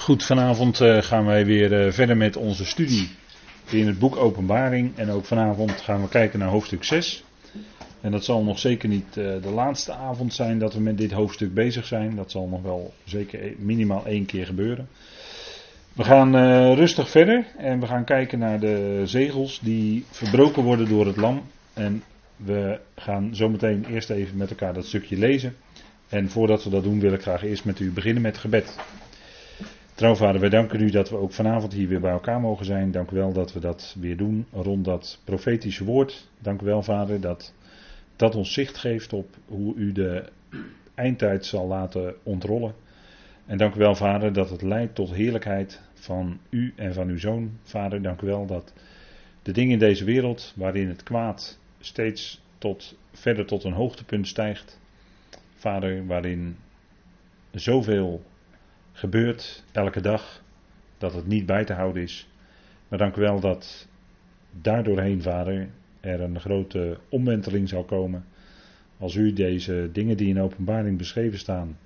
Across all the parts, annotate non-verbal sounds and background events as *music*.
Goed, vanavond uh, gaan wij weer uh, verder met onze studie in het boek Openbaring. En ook vanavond gaan we kijken naar hoofdstuk 6. En dat zal nog zeker niet uh, de laatste avond zijn dat we met dit hoofdstuk bezig zijn. Dat zal nog wel zeker e-, minimaal één keer gebeuren. We gaan rustig verder en we gaan kijken naar de zegels die verbroken worden door het lam. En we gaan zometeen eerst even met elkaar dat stukje lezen. En voordat we dat doen wil ik graag eerst met u beginnen met gebed. Trouw vader, wij danken u dat we ook vanavond hier weer bij elkaar mogen zijn. Dank u wel dat we dat weer doen rond dat profetische woord. Dank u wel vader dat dat ons zicht geeft op hoe u de eindtijd zal laten ontrollen. En dank u wel vader dat het leidt tot heerlijkheid van u en van uw zoon. Vader, dank u wel dat de dingen in deze wereld waarin het kwaad steeds tot, verder tot een hoogtepunt stijgt. Vader, waarin zoveel gebeurt elke dag, dat het niet bij te houden is. Maar dank u wel dat daardoorheen, Vader, er een grote omwenteling zal komen. Als u deze dingen die in openbaring beschreven staan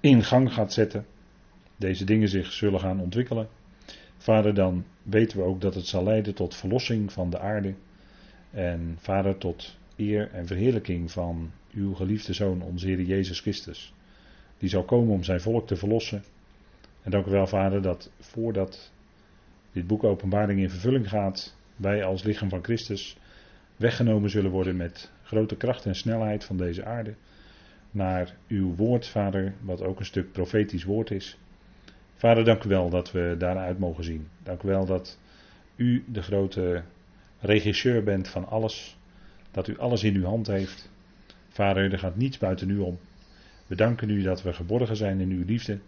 in, gang gaat zetten, deze dingen zich zullen gaan ontwikkelen. Vader, dan weten we ook dat het zal leiden tot verlossing van de aarde. En Vader, tot eer en verheerlijking van uw geliefde Zoon, onze Heer Jezus Christus. Die zal komen om zijn volk te verlossen. En dank u wel, Vader, dat voordat dit boek Openbaring in vervulling gaat, wij als lichaam van Christus weggenomen zullen worden met grote kracht en snelheid van deze aarde. Naar uw woord, Vader, wat ook een stuk profetisch woord is. Vader, dank u wel dat we daaruit mogen zien. Dank u wel dat u de grote regisseur bent van alles. Dat u alles in uw hand heeft. Vader, er gaat niets buiten u om. We danken u dat we geborgen zijn in uw liefde.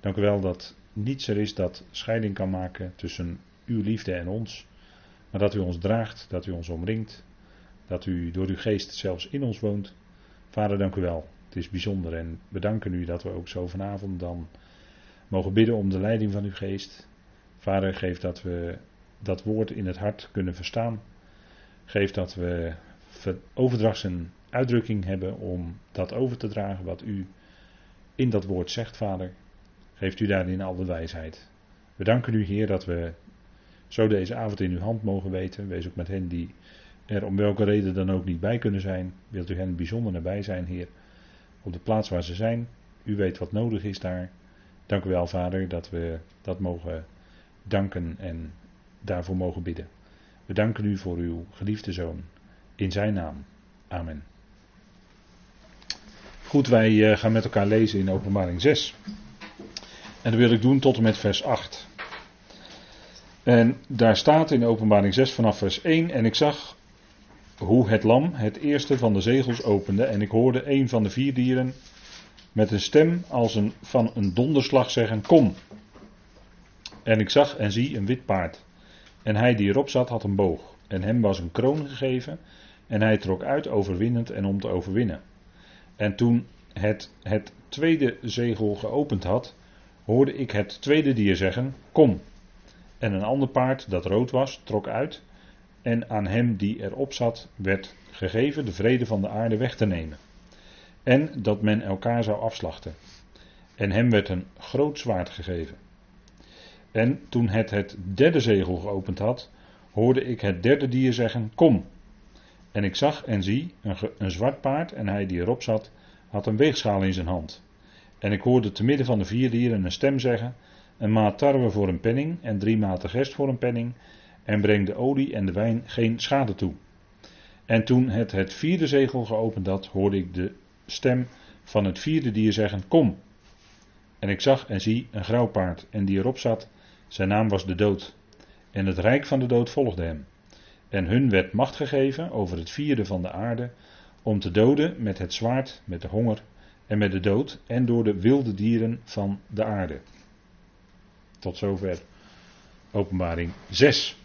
Dank u wel dat niets er is dat scheiding kan maken tussen uw liefde en ons. Maar dat u ons draagt, dat u ons omringt. Dat u door uw geest zelfs in ons woont. Vader, dank u wel. Het is bijzonder en we danken u dat we ook zo vanavond dan mogen bidden om de leiding van uw geest. Vader, geef dat we dat woord in het hart kunnen verstaan. Geef dat we overdrachts en uitdrukking hebben om dat over te dragen wat u in dat woord zegt, Vader. Geeft u daarin alle wijsheid. We danken u, Heer, dat we zo deze avond in uw hand mogen weten. Wees ook met hen die er om welke reden dan ook niet bij kunnen zijn. Wilt u hen bijzonder nabij zijn, Heer, op de plaats waar ze zijn. U weet wat nodig is daar. Dank u wel, Vader, dat we dat mogen danken en daarvoor mogen bidden. We danken u voor uw geliefde zoon. In zijn naam. Amen. Goed, wij eh, gaan met elkaar lezen in Openbaring 6. En dat wil ik doen tot en met vers 8. En daar staat in Openbaring 6 vanaf vers 1: En ik zag hoe het lam het eerste van de zegels opende. En ik hoorde een van de vier dieren met een stem als een, van een donderslag zeggen: Kom. En ik zag en zie een wit paard. En hij die erop zat had een boog. En hem was een kroon gegeven. En hij trok uit overwinnend en om te overwinnen. En toen het, het tweede zegel geopend had, hoorde ik het tweede dier zeggen: Kom. En een ander paard dat rood was, trok uit. En aan hem die erop zat, werd gegeven de vrede van de aarde weg te nemen. En dat men elkaar zou afslachten. En hem werd een groot zwaard gegeven. En toen het het derde zegel geopend had, hoorde ik het derde dier zeggen: Kom. En ik zag en zie een, een zwart paard en hij die erop zat, had een weegschaal in zijn hand. En ik hoorde te midden van de vier dieren een stem zeggen: Een maat tarwe voor een penning en drie maten gerst voor een penning, en breng de olie en de wijn geen schade toe. En toen het het vierde zegel geopend had, hoorde ik de stem van het vierde dier zeggen: Kom. En ik zag en zie een grauw paard, en die erop zat, zijn naam was de dood. En het rijk van de dood volgde hem. En hun werd macht gegeven over het vierde van de aarde, om te doden met het zwaard, met de honger en met de dood en door de wilde dieren van de aarde. Tot zover openbaring 6.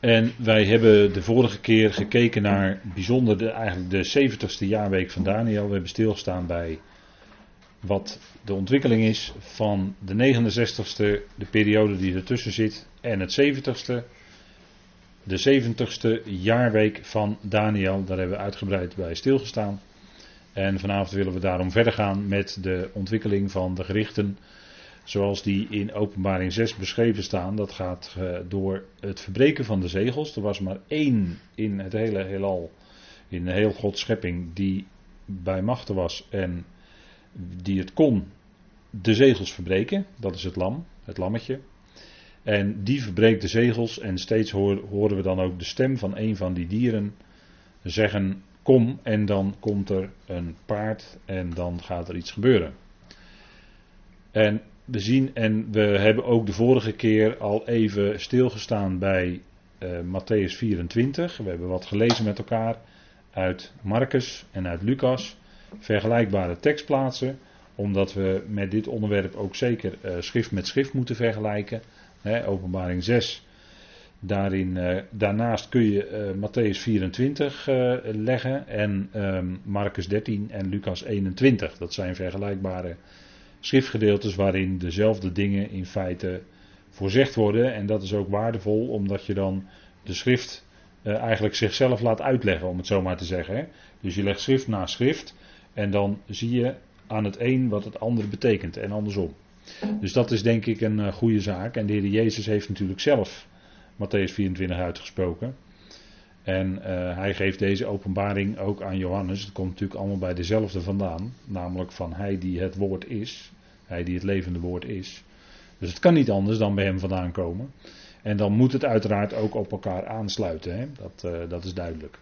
En wij hebben de vorige keer gekeken naar bijzonder de, eigenlijk de 70ste jaarweek van Daniel. We hebben stilgestaan bij wat de ontwikkeling is van de 69ste, de periode die ertussen zit, en het 70ste, de 70ste jaarweek van Daniel. Daar hebben we uitgebreid bij stilgestaan. En vanavond willen we daarom verder gaan met de ontwikkeling van de gerichten zoals die in Openbaring 6 beschreven staan. Dat gaat uh, door het verbreken van de zegels. Er was maar één in het hele heelal, in heel Gods schepping, die bij machten was en die het kon de zegels verbreken. Dat is het lam, het lammetje. En die verbreekt de zegels en steeds horen we dan ook de stem van een van die dieren zeggen kom en dan komt er een paard en dan gaat er iets gebeuren. En we zien en we hebben ook de vorige keer al even stilgestaan bij uh, Matthäus 24. We hebben wat gelezen met elkaar uit Marcus en uit Lucas. Vergelijkbare tekstplaatsen, omdat we met dit onderwerp ook zeker uh, schrift met schrift moeten vergelijken. Openbaring 6. Daarin, uh, daarnaast kun je Matthäus 24 leggen en um, Marcus 13 en Lucas 21. Dat zijn vergelijkbare schriftgedeeltes waarin dezelfde dingen in feite voorzegd worden. En dat is ook waardevol, omdat je dan de schrift eigenlijk zichzelf laat uitleggen, om het zo maar te zeggen. Dus je legt schrift na schrift en dan zie je aan het een wat het andere betekent en andersom. Dus dat is denk ik een uh, goede zaak. En de Heer Jezus heeft natuurlijk zelf Matthäus 24 uitgesproken. En uh, hij geeft deze openbaring ook aan Johannes. Het komt natuurlijk allemaal bij dezelfde vandaan. Namelijk van hij die het woord is. Hij die het levende woord is. Dus het kan niet anders dan bij hem vandaan komen. En dan moet het uiteraard ook op elkaar aansluiten. Hè? Dat, uh, dat is duidelijk.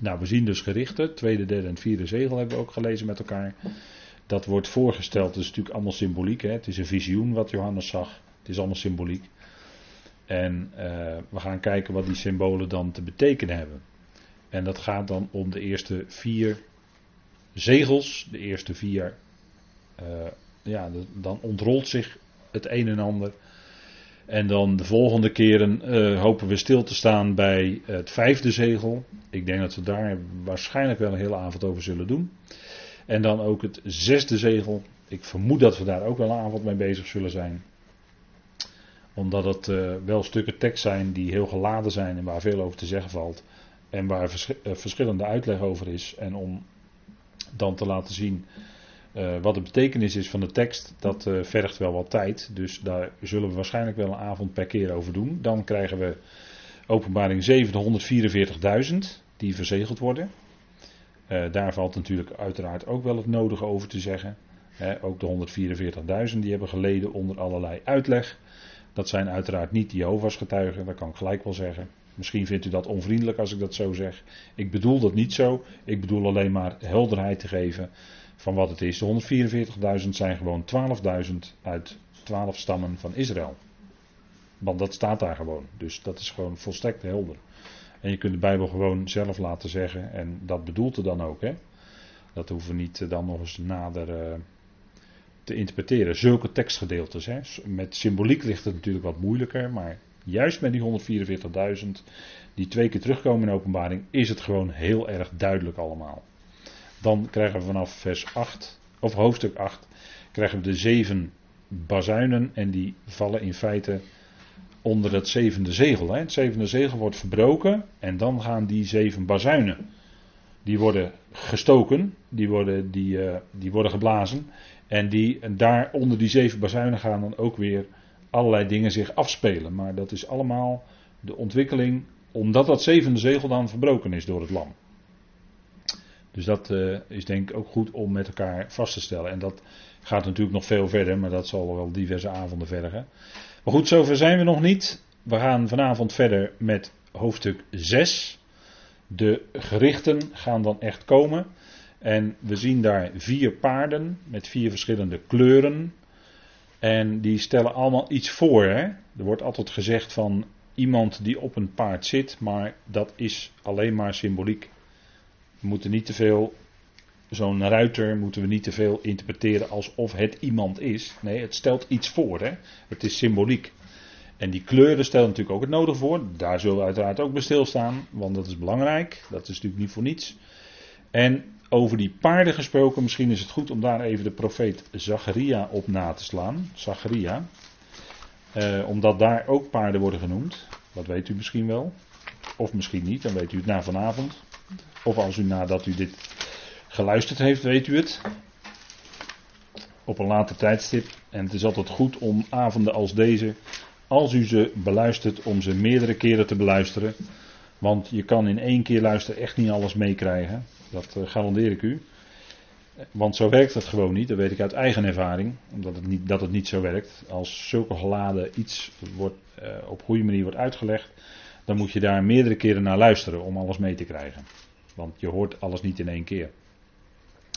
Nou, we zien dus gerichten. Tweede, derde en vierde zegel hebben we ook gelezen met elkaar. Dat wordt voorgesteld. Het is natuurlijk allemaal symboliek. Hè? Het is een visioen wat Johannes zag. Het is allemaal symboliek. En uh, we gaan kijken wat die symbolen dan te betekenen hebben. En dat gaat dan om de eerste vier zegels, de eerste vier. Uh, ja, dan ontrolt zich het een en ander. En dan de volgende keren uh, hopen we stil te staan bij het vijfde zegel. Ik denk dat we daar waarschijnlijk wel een hele avond over zullen doen. En dan ook het zesde zegel. Ik vermoed dat we daar ook wel een avond mee bezig zullen zijn omdat het uh, wel stukken tekst zijn die heel geladen zijn en waar veel over te zeggen valt. En waar uh, verschillende uitleg over is. En om dan te laten zien uh, wat de betekenis is van de tekst, dat vergt wel wat tijd. Dus daar zullen we waarschijnlijk wel een avond per keer over doen. Dan krijgen we openbaring 744.000 die verzegeld worden. daar valt natuurlijk uiteraard ook wel het nodige over te zeggen. ook de 144.000 die hebben geleden onder allerlei uitleg. Dat zijn uiteraard niet Jehovah's getuigen, dat kan ik gelijk wel zeggen. Misschien vindt u dat onvriendelijk als ik dat zo zeg. Ik bedoel dat niet zo. Ik bedoel alleen maar helderheid te geven van wat het is. De 144.000 zijn gewoon 12.000 uit 12 stammen van Israël. Want dat staat daar gewoon. Dus dat is gewoon volstrekt helder. En je kunt de Bijbel gewoon zelf laten zeggen. En dat bedoelt er dan ook. Hè? Dat hoeven we niet dan nog eens nader. Uh, te interpreteren. Zulke tekstgedeeltes. Hè. Met symboliek ligt het natuurlijk wat moeilijker, maar juist met die 144.000 die twee keer terugkomen in openbaring, is het gewoon heel erg duidelijk allemaal. Dan krijgen we vanaf vers 8, of hoofdstuk 8, krijgen we de zeven bazuinen en die vallen in feite onder het zevende zegel. Hè. Het zevende zegel wordt verbroken en dan gaan die zeven bazuinen. Die worden gestoken, die worden, die, uh, die worden geblazen. En, die, en daar onder die zeven bazuinen gaan dan ook weer allerlei dingen zich afspelen. Maar dat is allemaal de ontwikkeling, omdat dat zevende zegel dan verbroken is door het lam. Dus dat uh, is denk ik ook goed om met elkaar vast te stellen. En dat gaat natuurlijk nog veel verder, maar dat zal wel diverse avonden vergen. Maar goed, zover zijn we nog niet. We gaan vanavond verder met hoofdstuk 6. De gerichten gaan dan echt komen. En we zien daar vier paarden met vier verschillende kleuren. En die stellen allemaal iets voor. Hè? Er wordt altijd gezegd van iemand die op een paard zit, maar dat is alleen maar symboliek. We moeten niet te veel, zo'n ruiter moeten we niet te veel interpreteren alsof het iemand is. Nee, het stelt iets voor. Hè? Het is symboliek. En die kleuren stellen natuurlijk ook het nodig voor. Daar zullen we uiteraard ook bij stilstaan, want dat is belangrijk. Dat is natuurlijk niet voor niets. En over die paarden gesproken, misschien is het goed om daar even de profeet Zacharia op na te slaan. Zacharia. Eh, omdat daar ook paarden worden genoemd. Dat weet u misschien wel. Of misschien niet, dan weet u het na vanavond. Of als u nadat u dit geluisterd heeft, weet u het. Op een later tijdstip. En het is altijd goed om avonden als deze, als u ze beluistert, om ze meerdere keren te beluisteren. Want je kan in één keer luisteren echt niet alles meekrijgen. Dat uh, garandeer ik u. Want zo werkt het gewoon niet, dat weet ik uit eigen ervaring, omdat het niet, dat het niet zo werkt. Als zulke geladen iets wordt, uh, op goede manier wordt uitgelegd, dan moet je daar meerdere keren naar luisteren om alles mee te krijgen. Want je hoort alles niet in één keer.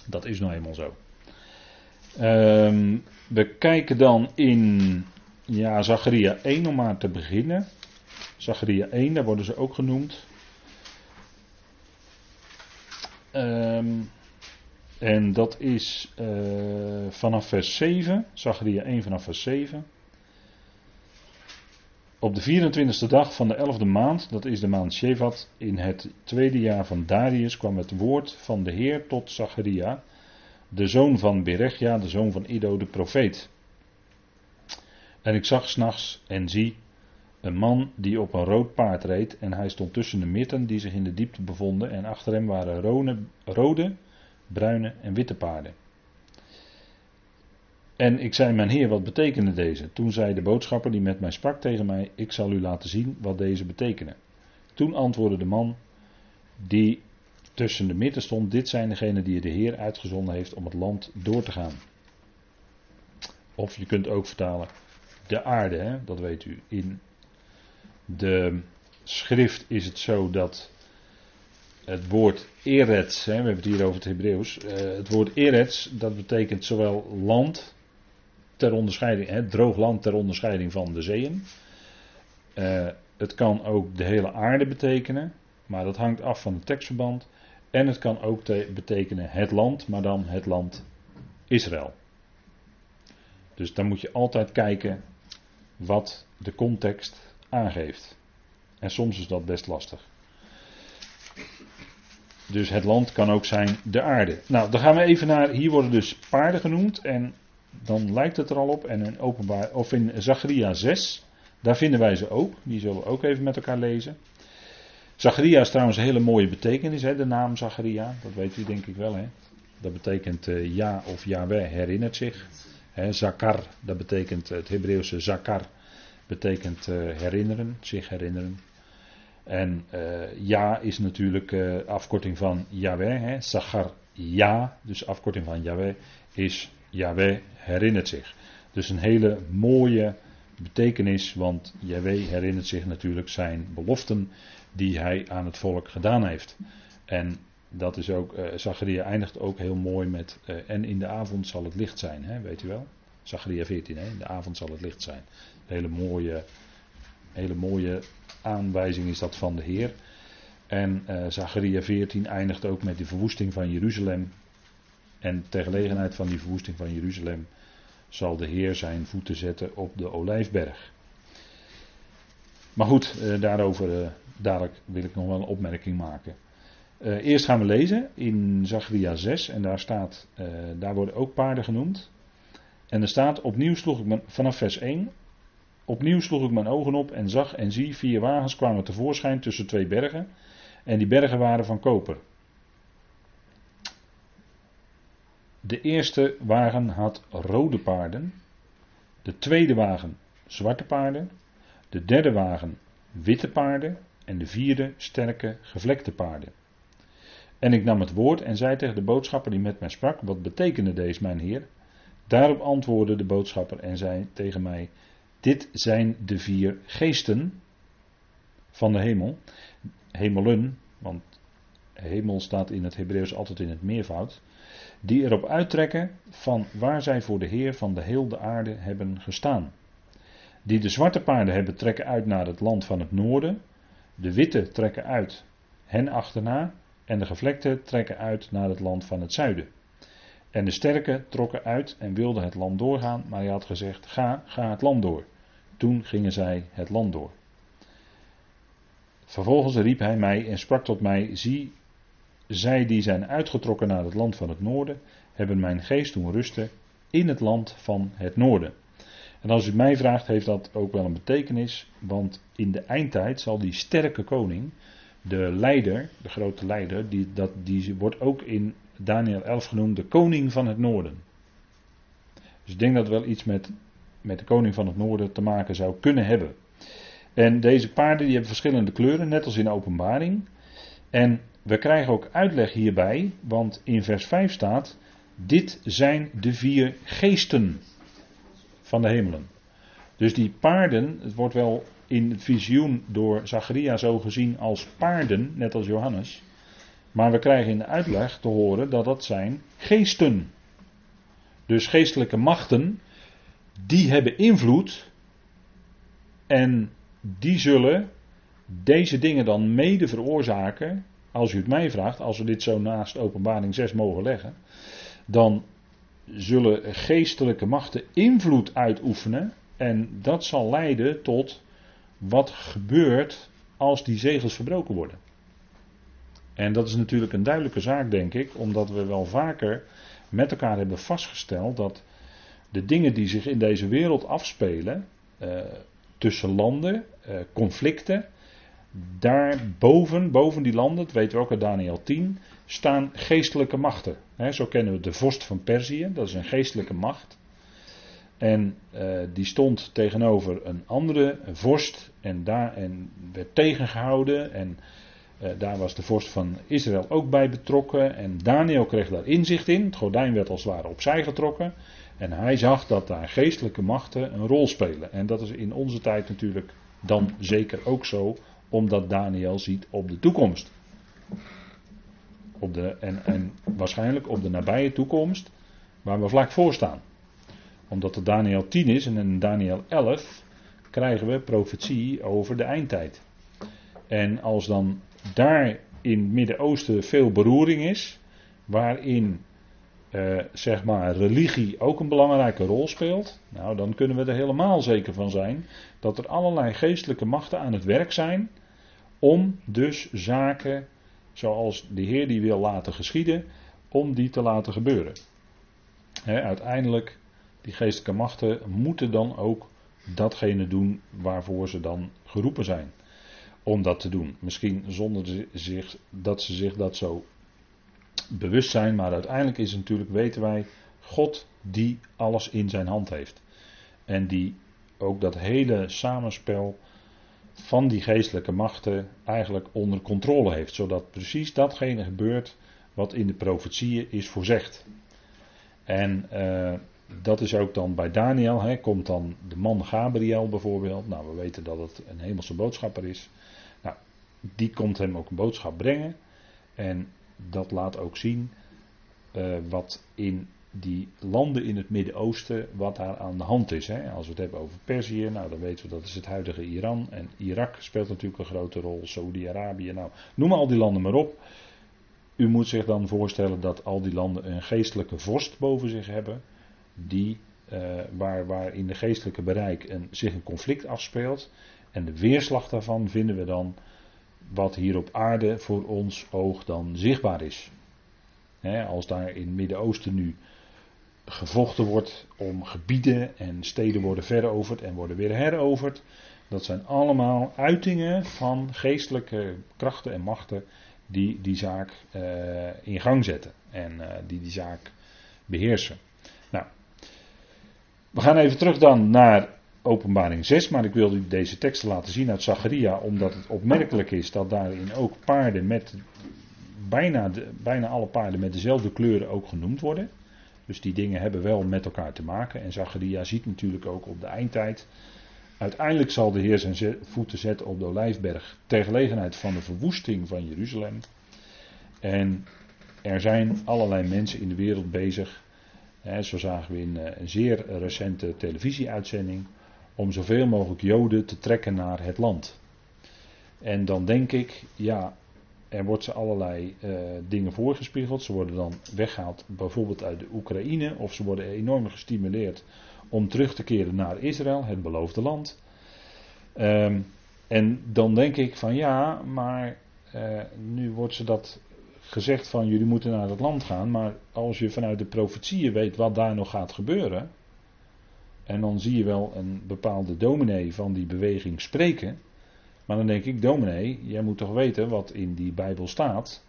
Dat is nou eenmaal zo. Um, we kijken dan in ja, Zacharia 1 om maar te beginnen. Zacharia 1, daar worden ze ook genoemd. Um, en dat is uh, vanaf vers 7, Zacharia 1 vanaf vers 7. Op de 24e dag van de 11e maand, dat is de maand Shevat, in het tweede jaar van Darius, kwam het woord van de Heer tot Zacharia, de zoon van Berechia, de zoon van Ido, de profeet. En ik zag s'nachts en zie een man die op een rood paard reed en hij stond tussen de mitten die zich in de diepte bevonden en achter hem waren rode, bruine en witte paarden. En ik zei, mijn heer, wat betekenen deze? Toen zei de boodschapper die met mij sprak tegen mij, ik zal u laten zien wat deze betekenen. Toen antwoordde de man die tussen de midden stond, dit zijn degenen die de Heer uitgezonden heeft om het land door te gaan. Of je kunt ook vertalen, de aarde, hè? dat weet u. In de schrift is het zo dat het woord Eretz, hè, we hebben het hier over het Hebreeuws. Uh, het woord Eretz, dat betekent zowel land ter onderscheiding, hè, droog land ter onderscheiding van de zeeën. Uh, het kan ook de hele aarde betekenen, maar dat hangt af van het tekstverband. En het kan ook betekenen het land, maar dan het land Israël. Dus dan moet je altijd kijken wat de context aangeeft. En soms is dat best lastig. Dus het land kan ook zijn de aarde. Nou, dan gaan we even naar. Hier worden dus paarden genoemd. En dan lijkt het er al op. En in openbaar, of in Zacharia 6. Daar vinden wij ze ook. Die zullen we ook even met elkaar lezen. Zacharia is trouwens een hele mooie betekenis, hè, de naam Zacharia. Dat weet u denk ik wel. Hè. Dat betekent uh, ja of Yahweh herinnert zich. Hè, zakar, dat betekent het Hebreeuwse zakar. Betekent uh, herinneren, zich herinneren. En uh, ja is natuurlijk uh, afkorting van Yahweh. Hè. Sachar ja, dus afkorting van Yahweh, is Yahweh herinnert zich. Dus een hele mooie betekenis, want Yahweh herinnert zich natuurlijk zijn beloften die hij aan het volk gedaan heeft. En dat is ook, uh, Zacharia eindigt ook heel mooi met, en in de avond zal het licht zijn, hè, weet u wel? Zacharia 14, hè, in de avond zal het licht zijn. Hele mooie, hele mooie aanwijzing is dat van de Heer. En uh, Zacharia 14 eindigt ook met de verwoesting van Jeruzalem. En ter gelegenheid van die verwoesting van Jeruzalem zal de Heer zijn voeten zetten op de Olijfberg. Maar goed, uh, daarover uh, dadelijk wil ik nog wel een opmerking maken. Eerst gaan we lezen in Zacharia 6 en daar staat, daar worden ook paarden genoemd. En er staat, opnieuw sloeg ik vanaf vers 1, Opnieuw sloeg ik mijn ogen op en zag en zie vier wagens kwamen tevoorschijn tussen twee bergen. En die bergen waren van koper. De eerste wagen had rode paarden. De tweede wagen zwarte paarden. De derde wagen witte paarden. En de vierde sterke gevlekte paarden. En ik nam het woord en zei tegen de boodschapper die met mij sprak: Wat betekende deze, mijn heer? Daarop antwoordde de boodschapper en zei tegen mij: dit zijn de vier geesten van de hemel. Hemelen, want hemel staat in het Hebreeuws altijd in het meervoud. Die erop uittrekken van waar zij voor de Heer van de heel de aarde hebben gestaan. Die de zwarte paarden hebben trekken uit naar het land van het noorden. De witte trekken uit hen achterna. En de gevlekte trekken uit naar het land van het zuiden. En de sterke trokken uit en wilden het land doorgaan, maar hij had gezegd: Ga, ga het land door. Toen gingen zij het land door. Vervolgens riep hij mij en sprak tot mij: Zie, zij die zijn uitgetrokken naar het land van het noorden, hebben mijn geest doen rusten in het land van het noorden. En als u mij vraagt, heeft dat ook wel een betekenis, want in de eindtijd zal die sterke koning de leider, de grote leider, die, dat, die wordt ook in Daniel 11 genoemd de koning van het noorden. Dus ik denk dat wel iets met, met de koning van het noorden te maken zou kunnen hebben. En deze paarden die hebben verschillende kleuren, net als in de openbaring. En we krijgen ook uitleg hierbij, want in vers 5 staat: Dit zijn de vier geesten van de hemelen. Dus die paarden, het wordt wel in het visioen door Zacharia zo gezien als paarden, net als Johannes. Maar we krijgen in de uitleg te horen dat dat zijn geesten. Dus geestelijke machten, die hebben invloed en die zullen deze dingen dan mede veroorzaken, als u het mij vraagt, als we dit zo naast openbaring 6 mogen leggen, dan zullen geestelijke machten invloed uitoefenen en dat zal leiden tot wat gebeurt als die zegels verbroken worden. En dat is natuurlijk een duidelijke zaak, denk ik, omdat we wel vaker met elkaar hebben vastgesteld dat de dingen die zich in deze wereld afspelen, eh, tussen landen, eh, conflicten, daarboven, boven die landen, dat weten we ook uit Daniel 10, staan geestelijke machten. zo kennen we de vorst van Perzië, dat is een geestelijke macht. En uh, die stond tegenover een andere vorst en, daar, en werd tegengehouden. En uh, daar was de vorst van Israël ook bij betrokken. En Daniel kreeg daar inzicht in. Het gordijn werd als het ware opzij getrokken. En hij zag dat daar geestelijke machten een rol spelen. En dat is in onze tijd natuurlijk dan zeker ook zo, omdat Daniel ziet op de toekomst. Op de, en, en waarschijnlijk op de nabije toekomst, waar we vlak voor staan omdat het Daniel 10 is en in Daniel 11 krijgen we profetie over de eindtijd. En als dan daar in het Midden-Oosten veel beroering is, waarin eh, zeg maar religie ook een belangrijke rol speelt, nou dan kunnen we er helemaal zeker van zijn dat er allerlei geestelijke machten aan het werk zijn om dus zaken zoals de Heer die wil laten geschieden, om die te laten gebeuren. uiteindelijk die geestelijke machten moeten dan ook datgene doen waarvoor ze dan geroepen zijn. Om dat te doen. Misschien zonder zich, dat ze zich dat zo bewust zijn, maar uiteindelijk is het natuurlijk, weten wij, God die alles in zijn hand heeft. En die ook dat hele samenspel van die geestelijke machten eigenlijk onder controle heeft. Zodat precies datgene gebeurt wat in de profetieën is voorzegd. En uh, dat is ook dan bij Daniel, hè, komt dan de man Gabriel bijvoorbeeld. Nou, we weten dat het een hemelse boodschapper is. Nou, die komt hem ook een boodschap brengen. En dat laat ook zien uh, wat in die landen in het Midden-Oosten, wat daar aan de hand is. Hè. Als we het hebben over Perzië, nou dan weten we dat is het huidige Iran. En Irak speelt natuurlijk een grote rol, Saudi-Arabië. Nou, noem al die landen maar op. U moet zich dan voorstellen dat al die landen een geestelijke vorst boven zich hebben die, uh, waar, waar in de geestelijke bereik een, zich een conflict afspeelt. En de weerslag daarvan vinden we dan wat hier op aarde voor ons oog dan zichtbaar is. als daar in het Midden-Oosten nu gevochten wordt om gebieden en steden worden veroverd en worden weer heroverd. Dat zijn allemaal uitingen van geestelijke krachten en machten die die zaak uh, in gang zetten en uh, die die zaak beheersen. We gaan even terug dan naar openbaring 6, maar ik wilde deze teksten laten zien uit Zacharia, omdat het opmerkelijk is dat daarin ook paarden met, bijna, de, bijna alle paarden met dezelfde kleuren ook genoemd worden. Dus die dingen hebben wel met elkaar te maken. En Zacharia ziet natuurlijk ook op de eindtijd. Uiteindelijk zal de Heer zijn voeten zetten op de Olijfberg ter gelegenheid van de verwoesting van Jeruzalem. En er zijn allerlei mensen in de wereld bezig zo zagen we in eh, een zeer recente televisieuitzending. Om zoveel mogelijk Joden te trekken naar het land. En dan denk ik, ja, er wordt ze allerlei uh, dingen voorgespiegeld. Ze worden dan weggehaald, bijvoorbeeld uit de Oekraïne, of ze worden enorm gestimuleerd om terug te keren naar Israël, het beloofde land. Um, en dan denk ik van ja, maar uh, nu wordt ze dat gezegd van jullie moeten naar het land gaan, maar als je vanuit de profetieën weet wat daar nog gaat gebeuren, en dan zie je wel een bepaalde dominee van die beweging spreken, Maar dan denk ik, dominee, jij moet toch weten wat in die Bijbel staat.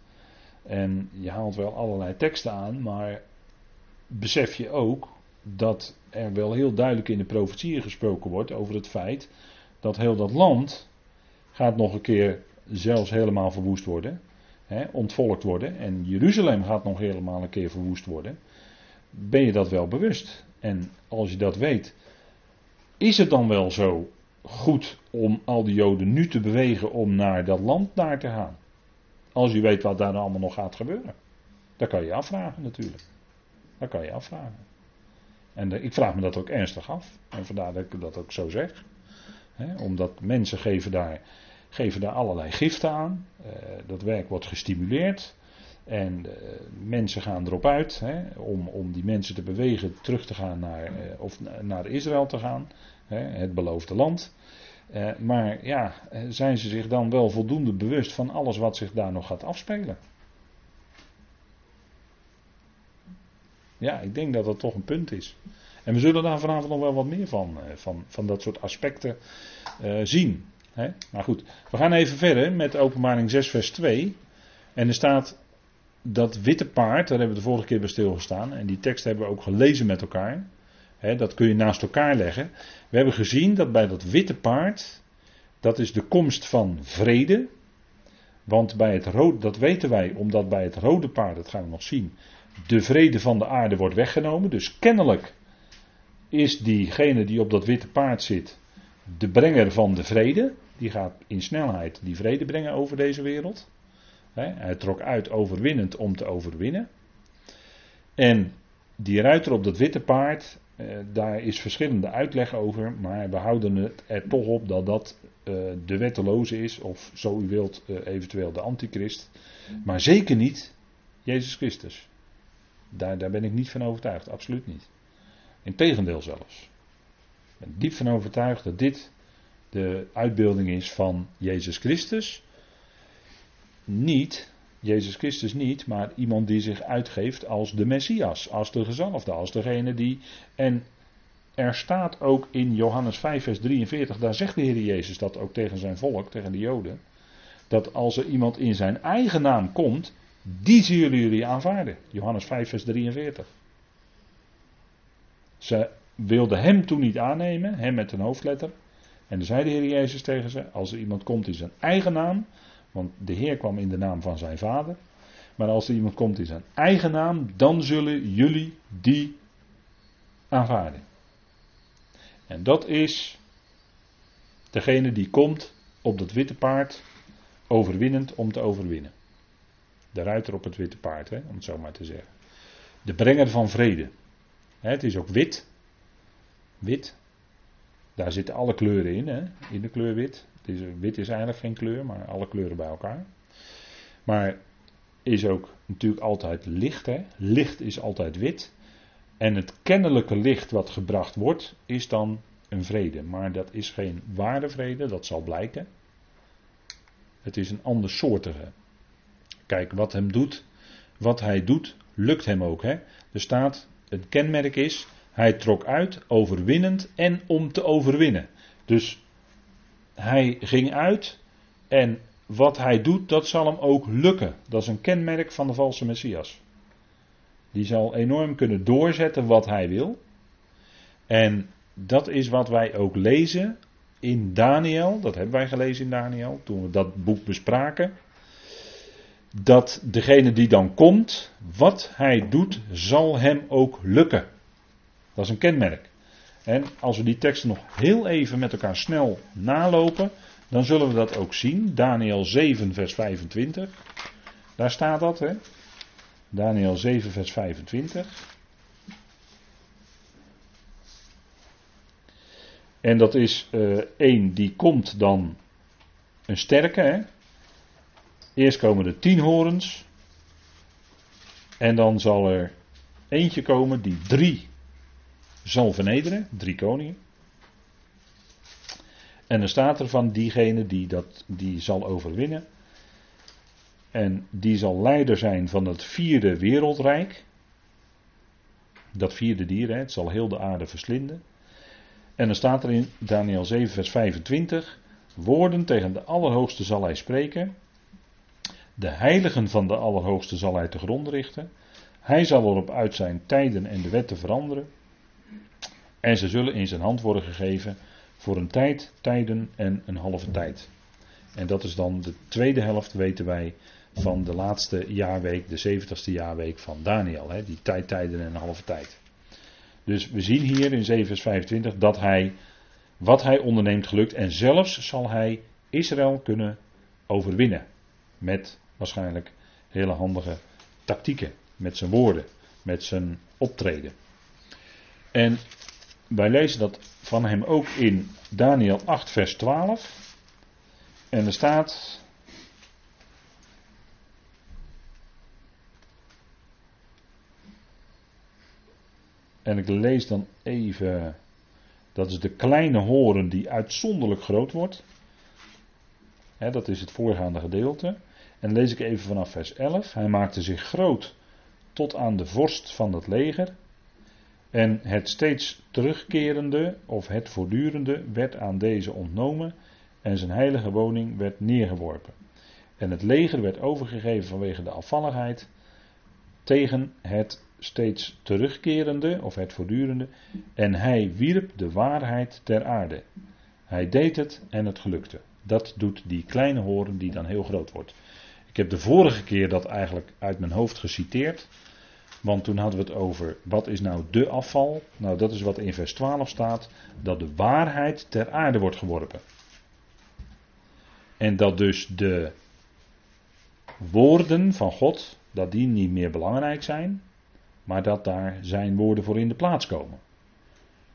En je haalt wel allerlei teksten aan, maar besef je ook dat er wel heel duidelijk in de profetieën gesproken wordt over het feit dat heel dat land gaat nog een keer zelfs helemaal verwoest worden, hè, ontvolkt worden en Jeruzalem gaat nog helemaal een keer verwoest worden. Ben je dat wel bewust? En als je dat weet, is het dan wel zo goed om al die Joden nu te bewegen om naar dat land daar te gaan? Als je weet wat daar allemaal nog gaat gebeuren. Dat kan je afvragen natuurlijk. Dat kan je afvragen. En ik vraag me dat ook ernstig af. En vandaar dat ik dat ook zo zeg. omdat mensen geven daar, geven daar allerlei giften aan. Uh, dat werk wordt gestimuleerd. En uh, mensen gaan erop uit om, om die mensen te bewegen terug te gaan naar, uh, of naar Israël te gaan. het beloofde land. maar ja, zijn ze zich dan wel voldoende bewust van alles wat zich daar nog gaat afspelen? Ja, ik denk dat dat toch een punt is. En we zullen daar vanavond nog wel wat meer van, eh, van, van dat soort aspecten zien. Maar goed, we gaan even verder met openbaring 6 vers 2. En er staat dat witte paard, daar hebben we de vorige keer bij stilgestaan. En die tekst hebben we ook gelezen met elkaar. Dat kun je naast elkaar leggen. We hebben gezien dat bij dat witte paard, dat is de komst van vrede. Want bij het rode, dat weten wij, omdat bij het rode paard, dat gaan we nog zien, de vrede van de aarde wordt weggenomen. Dus kennelijk is diegene die op dat witte paard zit de brenger van de vrede. Die gaat in snelheid die vrede brengen over deze wereld. Hij trok uit overwinnend om te overwinnen. En die ruiter op dat witte paard, eh, daar is verschillende uitleg over, maar we houden het er toch op dat dat eh, de wetteloze is, of zo u wilt, eh, eventueel de antichrist. Maar zeker niet Jezus Christus. Daar, daar ben ik niet van overtuigd, absoluut niet. Integendeel zelfs. Ik ben diep van overtuigd dat dit de uitbeelding is van Jezus Christus. Niet, Jezus Christus niet, maar iemand die zich uitgeeft als de Messias, als de gezalfde, als degene die. En er staat ook in Johannes 5, vers 43, daar zegt de Heer Jezus dat ook tegen zijn volk, tegen de Joden. Dat als er iemand in zijn eigen naam komt, die zullen jullie aanvaarden. Johannes 5, vers 43. Ze wilden hem toen niet aannemen, hem met een hoofdletter. En zei de Heer Jezus tegen ze: Als er iemand komt in zijn eigen naam, want de Heer kwam in de naam van zijn vader. Maar als er iemand komt in zijn eigen naam, dan zullen jullie die aanvaarden. En dat is degene die komt op dat witte paard, overwinnend om te overwinnen. De ruiter op het witte paard, hè, om het zo maar te zeggen. De brenger van vrede. Het is ook wit. Wit. Daar zitten alle kleuren in, hè? in de kleur wit. Wit is eigenlijk geen kleur, maar alle kleuren bij elkaar. Maar is ook natuurlijk altijd licht. Hè? Licht is altijd wit. En het kennelijke licht wat gebracht wordt, is dan een vrede. Maar dat is geen ware vrede, dat zal blijken. Het is een andersoortige. Kijk, wat hem doet, wat hij doet, lukt hem ook. Hè? Er staat het kenmerk is, hij trok uit overwinnend en om te overwinnen. Dus hij ging uit en wat hij doet, dat zal hem ook lukken. Dat is een kenmerk van de valse Messias. Die zal enorm kunnen doorzetten wat hij wil. En dat is wat wij ook lezen in Daniel. Dat hebben wij gelezen in Daniel toen we dat boek bespraken dat degene die dan komt, wat hij doet, zal hem ook lukken. Dat is een kenmerk. En als we die teksten nog heel even met elkaar snel nalopen, dan zullen we dat ook zien. Daniel 7, vers 25. Daar staat dat, hè? Daniel 7, vers 25. En dat is uh, één die komt dan een sterke, hè? Eerst komen er tien horens. En dan zal er eentje komen die drie zal vernederen. Drie koningen. En dan staat er van diegene die, dat, die zal overwinnen. En die zal leider zijn van het vierde wereldrijk. Dat vierde dier, het zal heel de aarde verslinden. En dan staat er in Daniel 7, vers 25 Woorden tegen de Allerhoogste zal hij spreken. De heiligen van de Allerhoogste zal hij te grond richten. Hij zal erop uit zijn tijden en de wetten veranderen. En ze zullen in zijn hand worden gegeven voor een tijd, tijden en een halve tijd. En dat is dan de tweede helft, weten wij, van de laatste jaarweek, de zeventigste jaarweek van Daniel. Hè, die tijd, tijden en een halve tijd. Dus we zien hier in 7 vers 25 dat hij, wat hij onderneemt gelukt. En zelfs zal hij Israël kunnen overwinnen. Met waarschijnlijk hele handige tactieken. Met zijn woorden, met zijn optreden. En wij lezen dat van hem ook in Daniel 8, vers 12. En er staat. En ik lees dan even. Dat is de kleine horen die uitzonderlijk groot wordt. dat is het voorgaande gedeelte. En lees ik even vanaf vers 11. Hij maakte zich groot tot aan de vorst van het leger. En het steeds terugkerende of het voortdurende werd aan deze ontnomen en zijn heilige woning werd neergeworpen. En het leger werd overgegeven vanwege de afvalligheid tegen het steeds terugkerende of het voortdurende. En hij wierp de waarheid ter aarde. Hij deed het en het gelukte. Dat doet die kleine horen die dan heel groot wordt. Ik heb de vorige keer dat eigenlijk uit mijn hoofd geciteerd. Want toen hadden we het over wat is nou de afval. Nou, dat is wat in vers 12 staat. Dat de waarheid ter aarde wordt geworpen. En dat dus de woorden van God, dat die niet meer belangrijk zijn. Maar dat daar zijn woorden voor in de plaats komen.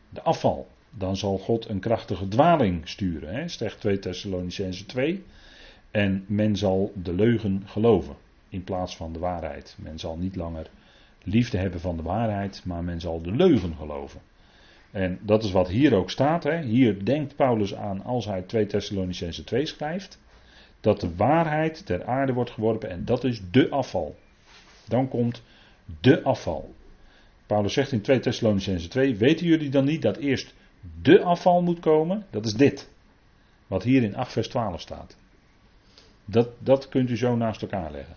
De afval. Dan zal God een krachtige dwaling sturen. Hè? Zegt 2 Thessalonicense 2. En men zal de leugen geloven. In plaats van de waarheid. Men zal niet langer liefde hebben van de waarheid, maar men zal de leugen geloven. En dat is wat hier ook staat. Hè. Hier denkt Paulus aan als hij 2 Thessalonicense 2 schrijft. Dat de waarheid ter aarde wordt geworpen en dat is de afval. Dan komt de afval. Paulus zegt in 2 Thessalonicense 2, weten jullie dan niet dat eerst de afval moet komen? Dat is dit. Wat hier in 8 vers 12 staat. Dat, dat kunt u zo naast elkaar leggen.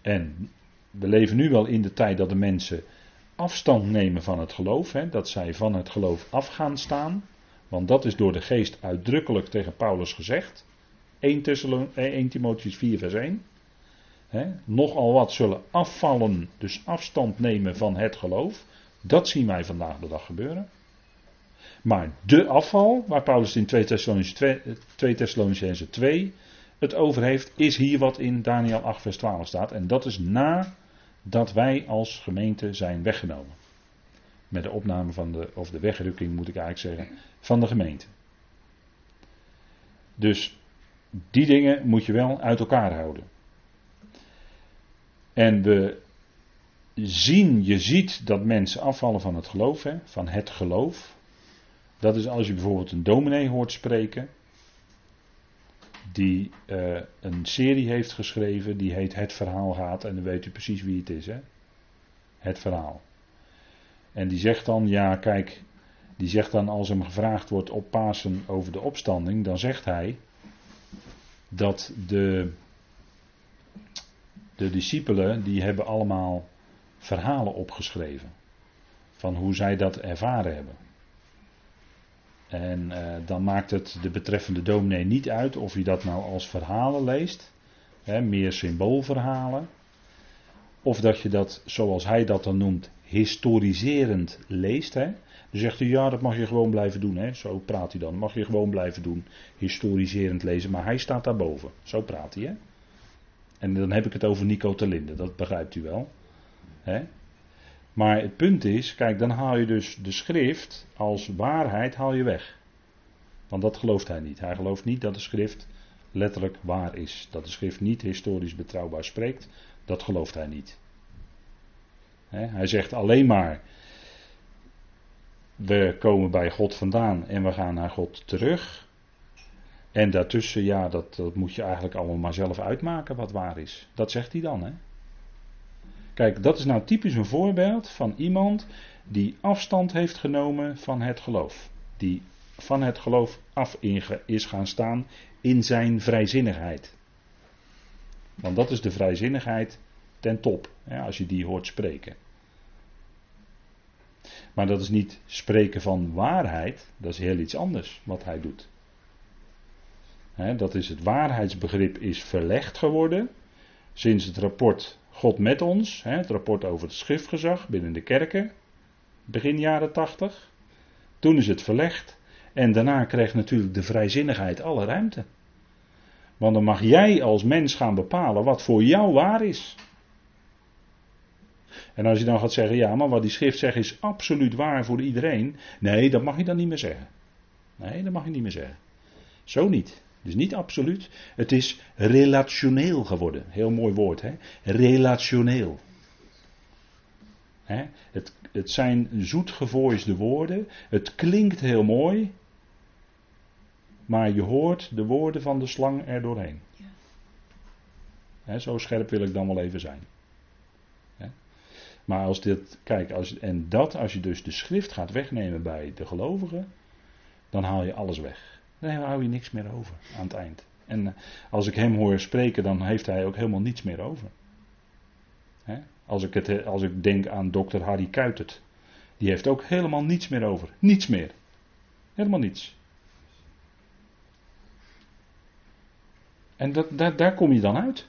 En we leven nu wel in de tijd dat de mensen afstand nemen van het geloof. Hè, dat zij van het geloof af gaan staan. Want dat is door de geest uitdrukkelijk tegen Paulus gezegd. 1, Thessalon, 1 eh, Timotheus 4 vers 1. Hè, nogal wat zullen afvallen, dus afstand nemen van het geloof. Dat zien wij vandaag de dag gebeuren. Maar de afval, waar Paulus in 2 Thessalonicense 2, 2 het over heeft, is hier wat in Daniel 8 vers 12 staat. En dat is na dat wij als gemeente zijn weggenomen. Met de opname van de, of de wegrukking moet ik eigenlijk zeggen, van de gemeente. Dus die dingen moet je wel uit elkaar houden. En we zien, je ziet dat mensen afvallen van het geloof, hè, van het geloof. Dat is als je bijvoorbeeld een dominee hoort spreken die uh, een serie heeft geschreven, die heet Het Verhaal gaat, en dan weet u precies wie het is, hè? Het Verhaal. En die zegt dan, ja kijk, die zegt dan als hem gevraagd wordt op Pasen over de opstanding, dan zegt hij dat de, de discipelen, die hebben allemaal verhalen opgeschreven. Van hoe zij dat ervaren hebben. En uh, dan maakt het de betreffende dominee niet uit of hij dat nou als verhalen leest, hè, meer symboolverhalen, of dat je dat, zoals hij dat dan noemt, historiserend leest. Hè. Dan zegt hij, ja, dat mag je gewoon blijven doen. Hè. Zo praat hij dan. Mag je gewoon blijven doen, historiserend lezen. Maar hij staat daarboven. Zo praat hij. Hè. En dan heb ik het over Nico Telinde, dat begrijpt u wel. Hè. Maar het punt is, kijk, dan haal je dus de schrift als waarheid haal je weg. Want dat gelooft hij niet. Hij gelooft niet dat de schrift letterlijk waar is. Dat de schrift niet historisch betrouwbaar spreekt. Dat gelooft hij niet. hij zegt alleen maar, we komen bij God vandaan en we gaan naar God terug. En daartussen, ja, dat, dat moet je eigenlijk allemaal maar zelf uitmaken wat waar is. Dat zegt hij dan, hè. Kijk, dat is nou typisch een voorbeeld van iemand die afstand heeft genomen van het geloof. Die van het geloof af is gaan staan in zijn vrijzinnigheid. Want dat is de vrijzinnigheid ten top, hè, als je die hoort spreken. Maar dat is niet spreken van waarheid, dat is heel iets anders wat hij doet. dat is het waarheidsbegrip is verlegd geworden sinds het rapport God met ons, het rapport over het schriftgezag binnen de kerken, begin jaren 80. Toen is het verlegd en daarna krijgt natuurlijk de vrijzinnigheid alle ruimte. Want dan mag jij als mens gaan bepalen wat voor jou waar is. En als je dan gaat zeggen, ja, maar wat die schrift zegt is absoluut waar voor iedereen. Nee, dat mag je dan niet meer zeggen. Nee, dat mag je niet meer zeggen. Zo niet. Dus niet absoluut. Het is relationeel geworden. Heel mooi woord, hè? Relationeel. Hè? Het, het zijn zoetgevoisde woorden. Het klinkt heel mooi. Maar je hoort de woorden van de slang er doorheen. Ja. zo scherp wil ik dan wel even zijn. Maar als dit, kijk, als, en dat als je dus de schrift gaat wegnemen bij de gelovigen, dan haal je alles weg. Dan hou je niks meer over aan het eind. En eh, als ik hem hoor spreken, dan heeft hij ook helemaal niets meer over. Als, ik het, als ik denk aan dokter Harry Kuitert, die heeft ook helemaal niets meer over. Niets meer. Helemaal niets. En dat, daar kom je dan uit.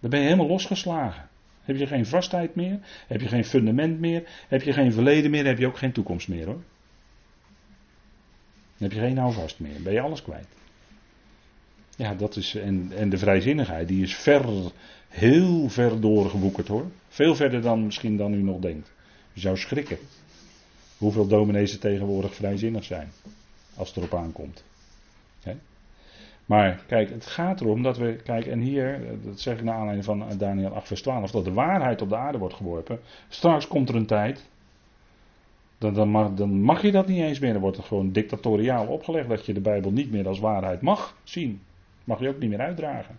Dan ben je helemaal losgeslagen. Heb je geen vastheid meer? Heb je geen fundament meer? Heb je geen verleden meer? Heb je ook geen toekomst meer hoor. Dan heb je geen houvast meer. Ben je alles kwijt. Ja, dat is. En, en de vrijzinnigheid, die is ver, heel ver doorgewoekerd hoor. Veel verder dan misschien dan u nog denkt. Je zou schrikken. Hoeveel dominees er tegenwoordig vrijzinnig zijn. Als het erop aankomt. Maar kijk, het gaat erom dat we, kijk, en hier, dat zeg ik naar aanleiding van Daniel 8, vers 12, dat de waarheid op de aarde wordt geworpen. Straks komt er een tijd, dan, dan, mag, dan mag je dat niet eens meer. Dan wordt het gewoon dictatoriaal opgelegd dat je de Bijbel niet meer als waarheid mag zien. Mag je ook niet meer uitdragen.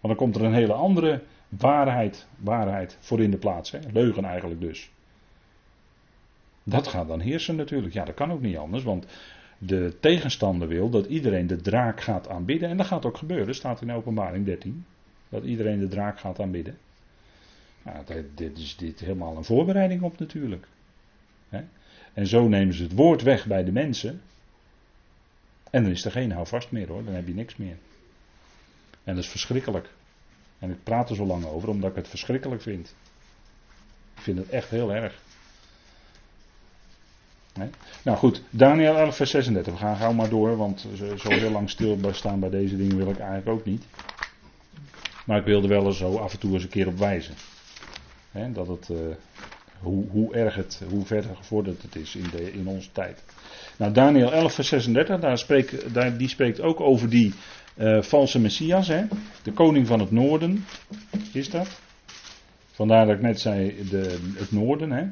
Want dan komt er een hele andere waarheid, waarheid voor in de plaats. Hè? Leugen eigenlijk dus. Dat gaat dan heersen natuurlijk. Ja, dat kan ook niet anders, want de tegenstander wil dat iedereen de draak gaat aanbidden. En dat gaat ook gebeuren, staat in openbaring 13. Dat iedereen de draak gaat aanbidden. Nou, dit is dit helemaal een voorbereiding op natuurlijk. En zo nemen ze het woord weg bij de mensen. En dan is er geen houvast meer hoor, dan heb je niks meer. En dat is verschrikkelijk. En ik praat er zo lang over omdat ik het verschrikkelijk vind. Ik vind het echt heel erg. Nou goed, Daniel 11, vers 36. We gaan gauw maar door, want zo heel lang stilstaan bij deze dingen wil ik eigenlijk ook niet. Maar ik wilde wel eens zo af en toe eens een keer op wijzen. dat het, uh, hoe, hoe erg het, hoe verder gevorderd het is in, de, in onze tijd. Nou, Daniel 11, vers 36, daar spreekt, daar, die spreekt ook over die uh, valse messias. Hè? De koning van het noorden is dat. Vandaar dat ik net zei, de, het noorden. Hè?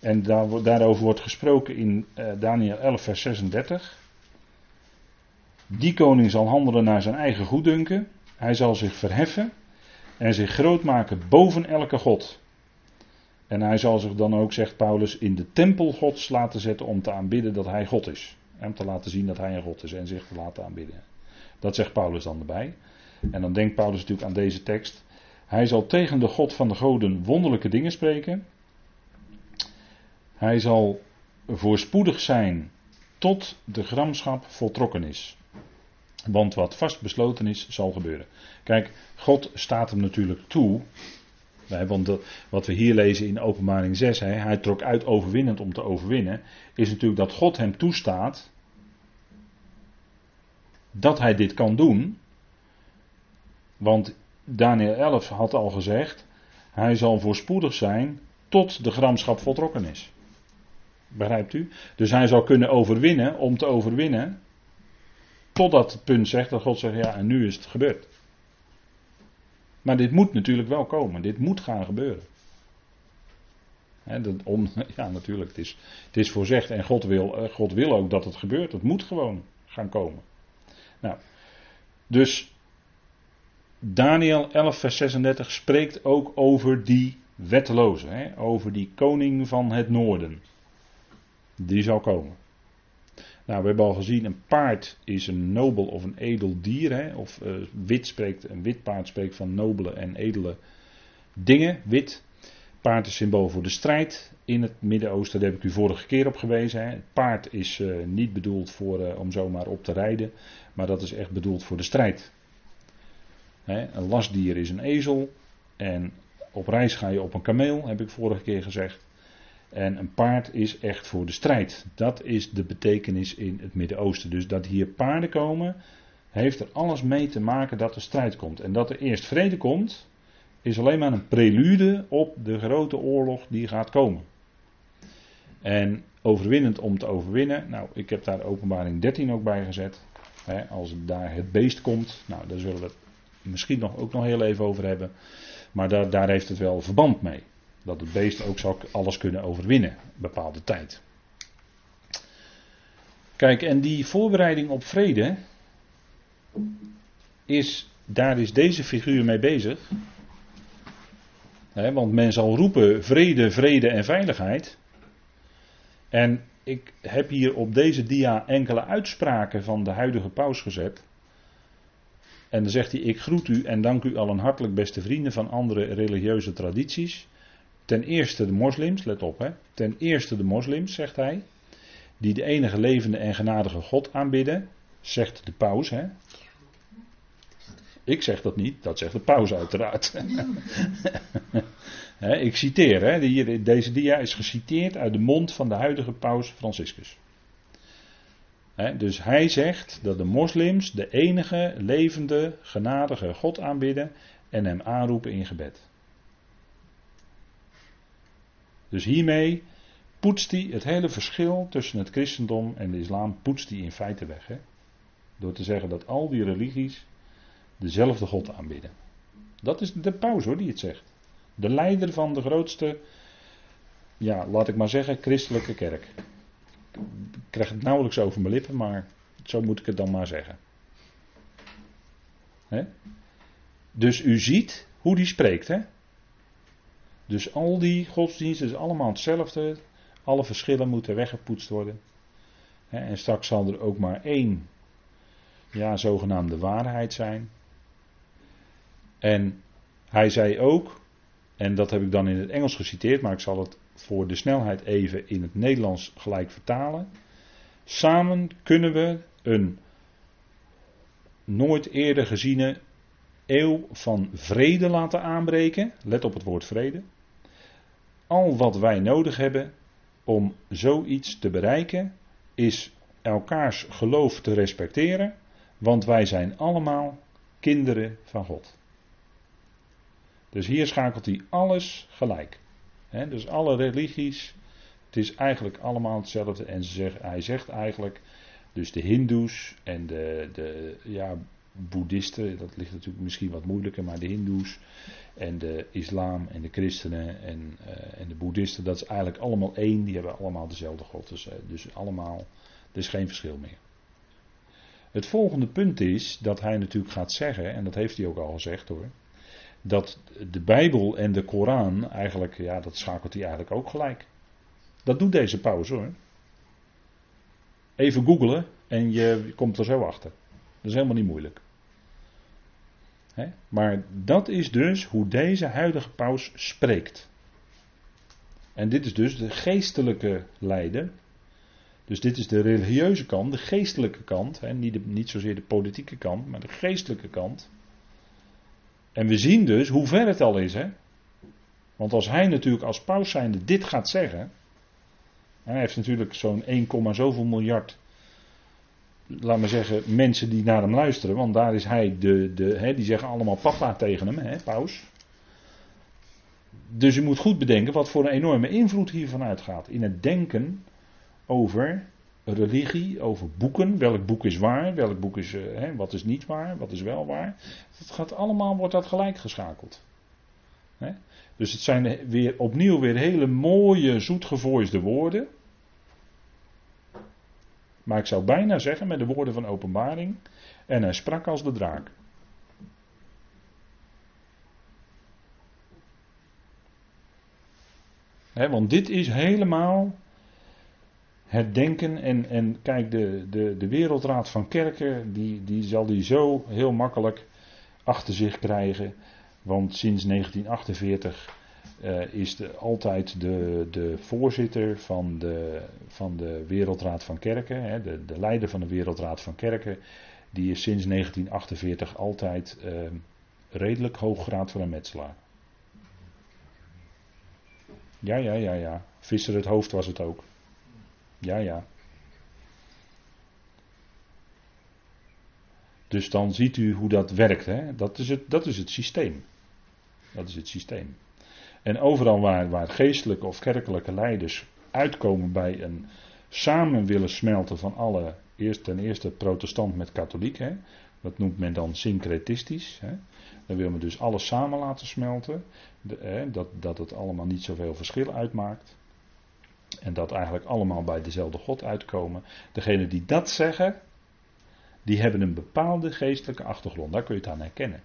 En daar, daarover wordt gesproken in uh, Daniel 11, vers 36. Die koning zal handelen naar zijn eigen goeddunken. Hij zal zich verheffen en zich groot maken boven elke god. En hij zal zich dan ook, zegt Paulus, in de tempel gods laten zetten om te aanbidden dat hij God is. Om te laten zien dat hij een God is en zich te laten aanbidden. Dat zegt Paulus dan erbij. En dan denkt Paulus natuurlijk aan deze tekst. Hij zal tegen de God van de goden wonderlijke dingen spreken. Hij zal voorspoedig zijn tot de gramschap voltrokken is. Want wat vast besloten is, zal gebeuren. Kijk, God staat hem natuurlijk toe. Want wat we hier lezen in Openbaring 6, hij trok uit overwinnend om te overwinnen, is natuurlijk dat God hem toestaat dat hij dit kan doen. Want Daniel 11 had al gezegd, hij zal voorspoedig zijn tot de gramschap voltrokken is. Begrijpt u? Dus hij zal kunnen overwinnen om te overwinnen. Totdat het punt zegt dat God zegt: ja, en nu is het gebeurd. Maar dit moet natuurlijk wel komen. Dit moet gaan gebeuren. dat om, *laughs* ja, natuurlijk. Het is, het is voorzegd en God wil, eh, God wil ook dat het gebeurt. Het moet gewoon gaan komen. Nou, dus Daniel 11, vers 36 spreekt ook over die wetteloze. Over die koning van het noorden. Die zal komen. Nou, we hebben al gezien, een paard is een nobel of een edel dier. Hè? Of uh, wit spreekt, een wit paard spreekt van nobele en edele dingen, wit. Paard is symbool voor de strijd in het Midden-Oosten. Daar heb ik u vorige keer op gewezen. Hè. Het paard is uh, niet bedoeld voor, uh, om zomaar op te rijden, maar dat is echt bedoeld voor de strijd. Hè. Een lastdier is een ezel en op reis ga je op een kameel, heb ik vorige keer gezegd. En een paard is echt voor de strijd. Dat is de betekenis in het Midden-Oosten. Dus dat hier paarden komen, heeft er alles mee te maken dat er strijd komt. En dat er eerst vrede komt, is alleen maar een prelude op de grote oorlog die gaat komen. En overwinnend om te overwinnen, nou ik heb daar openbaring 13 ook bij gezet. Als daar het beest komt, nou daar zullen we het misschien nog, ook nog heel even over hebben. Maar daar heeft het wel verband mee. Dat het beest ook zal alles kunnen overwinnen, een bepaalde tijd. Kijk, en die voorbereiding op vrede, is, daar is deze figuur mee bezig want men zal roepen vrede, vrede en veiligheid. En ik heb hier op deze dia enkele uitspraken van de huidige paus gezet. En dan zegt hij: Ik groet u en dank u allen hartelijk, beste vrienden van andere religieuze tradities. Ten eerste de moslims, let op hè. Ten eerste de moslims, zegt hij. Die de enige levende en genadige God aanbidden. Zegt de paus hè. Ik zeg dat niet, dat zegt de paus uiteraard. *laughs* ik citeer, deze dia is geciteerd uit de mond van de huidige paus Franciscus. dus hij zegt dat de moslims de enige levende, genadige God aanbidden en hem aanroepen in gebed. Dus hiermee poetst hij het hele verschil tussen het christendom en de islam poetst hij in feite weg. Door te zeggen dat al die religies dezelfde God aanbidden. Dat is de paus hoor die het zegt. De leider van de grootste, ja, laat ik maar zeggen, christelijke kerk. Ik krijg het nauwelijks over mijn lippen, maar zo moet ik het dan maar zeggen. Dus u ziet hoe die spreekt, hè? Dus al die godsdiensten is allemaal hetzelfde. Alle verschillen moeten weggepoetst worden. En straks zal er ook maar één, ja, zogenaamde waarheid zijn. En hij zei ook, en dat heb ik dan in het Engels geciteerd, maar ik zal het voor de snelheid even in het Nederlands gelijk vertalen. Samen kunnen we een nooit eerder geziene eeuw van vrede laten aanbreken. Let op het woord vrede. Al wat wij nodig hebben om zoiets te bereiken, is elkaars geloof te respecteren, want wij zijn allemaal kinderen van God. Dus hier schakelt hij alles gelijk. dus alle religies, het is eigenlijk allemaal hetzelfde. En ze hij zegt eigenlijk, dus de Hindoes en de, de ja, Boeddhisten, dat ligt natuurlijk misschien wat moeilijker, maar de Hindoes en de islam en de christenen en, uh, en de boeddhisten, dat is eigenlijk allemaal één, die hebben allemaal dezelfde God. Dus, uh, dus allemaal, er is geen verschil meer. Het volgende punt is dat hij natuurlijk gaat zeggen, en dat heeft hij ook al gezegd hoor, dat de Bijbel en de Koran eigenlijk, ja, dat schakelt hij eigenlijk ook gelijk. Dat doet deze pauze hoor. Even googlen en je komt er zo achter. Dat is helemaal niet moeilijk. Maar dat is dus hoe deze huidige paus spreekt. En dit is dus de geestelijke leider. Dus dit is de religieuze kant, de geestelijke kant. Niet, zozeer de politieke kant, maar de geestelijke kant. En we zien dus hoe ver het al is. Hè? Want als hij natuurlijk als paus zijnde dit gaat zeggen. Hij heeft natuurlijk zo'n 1, zoveel miljard. Laat maar zeggen, mensen die naar hem luisteren. Want daar is hij de. de hè, die zeggen allemaal papa tegen hem, hè, paus. Dus u moet goed bedenken wat voor een enorme invloed hiervan uitgaat. In het denken over religie, over boeken. Welk boek is waar, welk boek is, uh, hè, wat is niet waar, wat is wel waar. Het gaat allemaal, wordt dat gelijk geschakeld. Hè? Dus het zijn weer opnieuw weer hele mooie, zoetgevoisde woorden. Maar ik zou bijna zeggen met de woorden van openbaring. En hij sprak als de draak. want dit is helemaal het denken. En, en kijk, de, de, de Wereldraad van Kerken, die, die zal die zo heel makkelijk achter zich krijgen. Want sinds 1948 uh, is altijd de, de voorzitter van de, van de Wereldraad van Kerken, hè, de, de leider van de Wereldraad van Kerken, die is sinds 1948 altijd uh, redelijk hooggraad van een metselaar. Ja, ja, ja, ja. Visser het hoofd was het ook. Ja, ja. Dus dan ziet u hoe dat werkt. Hè? Dat, is het, dat is het systeem. Dat is het systeem. En overal waar, waar geestelijke of kerkelijke leiders uitkomen bij een samen willen smelten van alle, eerst, ten eerste protestant met katholiek, hè, dat noemt men dan syncretistisch. Hè. Dan wil men dus alles samen laten smelten, hè, dat, dat het allemaal niet zoveel verschil uitmaakt. En dat eigenlijk allemaal bij dezelfde God uitkomen. Degenen die dat zeggen, die hebben een bepaalde geestelijke achtergrond. Daar kun je het aan herkennen.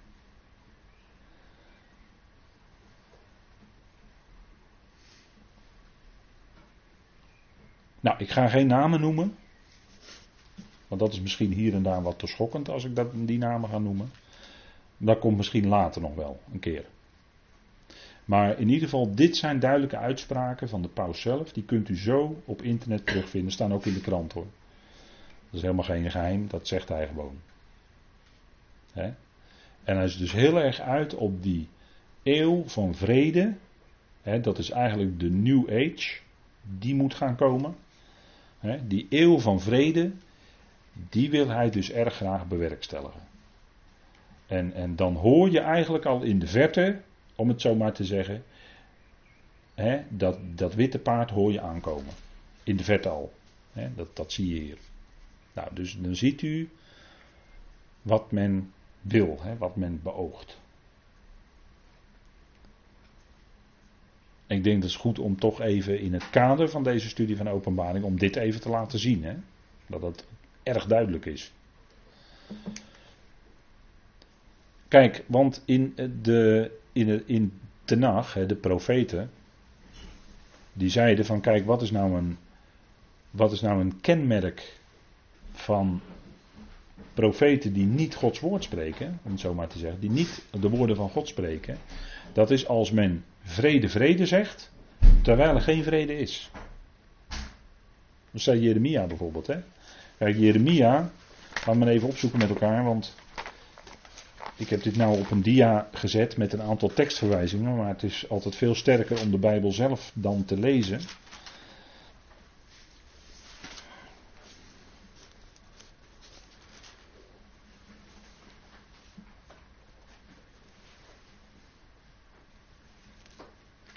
Nou, ik ga geen namen noemen. Want dat is misschien hier en daar wat te schokkend als ik dat, die namen ga noemen. Dat komt misschien later nog wel, een keer. Maar in ieder geval, dit zijn duidelijke uitspraken van de paus zelf. Die kunt u zo op internet terugvinden. Staan ook in de krant hoor. Dat is helemaal geen geheim, dat zegt hij gewoon. En hij is dus heel erg uit op die eeuw van vrede. Dat is eigenlijk de New Age. Die moet gaan komen die eeuw van vrede, die wil hij dus erg graag bewerkstelligen. En, en dan hoor je eigenlijk al in de verte, om het zo maar te zeggen, dat, dat witte paard hoor je aankomen. In de verte al. dat, dat zie je hier. Nou, dus dan ziet u wat men wil, wat men beoogt. Ik denk dat het goed om toch even in het kader van deze studie van openbaring, om dit even te laten zien. Hè? Dat het erg duidelijk is. Kijk, want in de, in, in Tenach, de profeten, die zeiden van kijk, wat is nou een, wat is nou een kenmerk van profeten die niet Gods woord spreken, om het zo maar te zeggen, die niet de woorden van God spreken. Dat is als men vrede, vrede zegt, terwijl er geen vrede is. Dat zei Jeremia bijvoorbeeld. Hè? Kijk, Jeremia, gaan we even opzoeken met elkaar, want ik heb dit nou op een dia gezet met een aantal tekstverwijzingen, maar het is altijd veel sterker om de Bijbel zelf dan te lezen.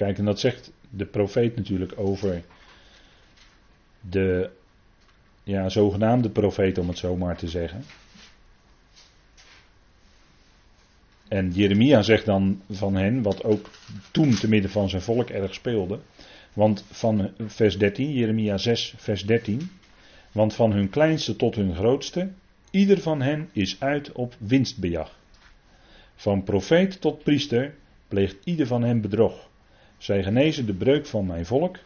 Kijk, en dat zegt de profeet natuurlijk over de ja, zogenaamde profeet, om het zo maar te zeggen. En Jeremia zegt dan van hen, wat ook toen te midden van zijn volk erg speelde. Want van vers 13, Jeremia 6, vers 13. Want van hun kleinste tot hun grootste, ieder van hen is uit op winstbejag. Van profeet tot priester pleegt ieder van hen bedrog. Zij genezen de breuk van mijn volk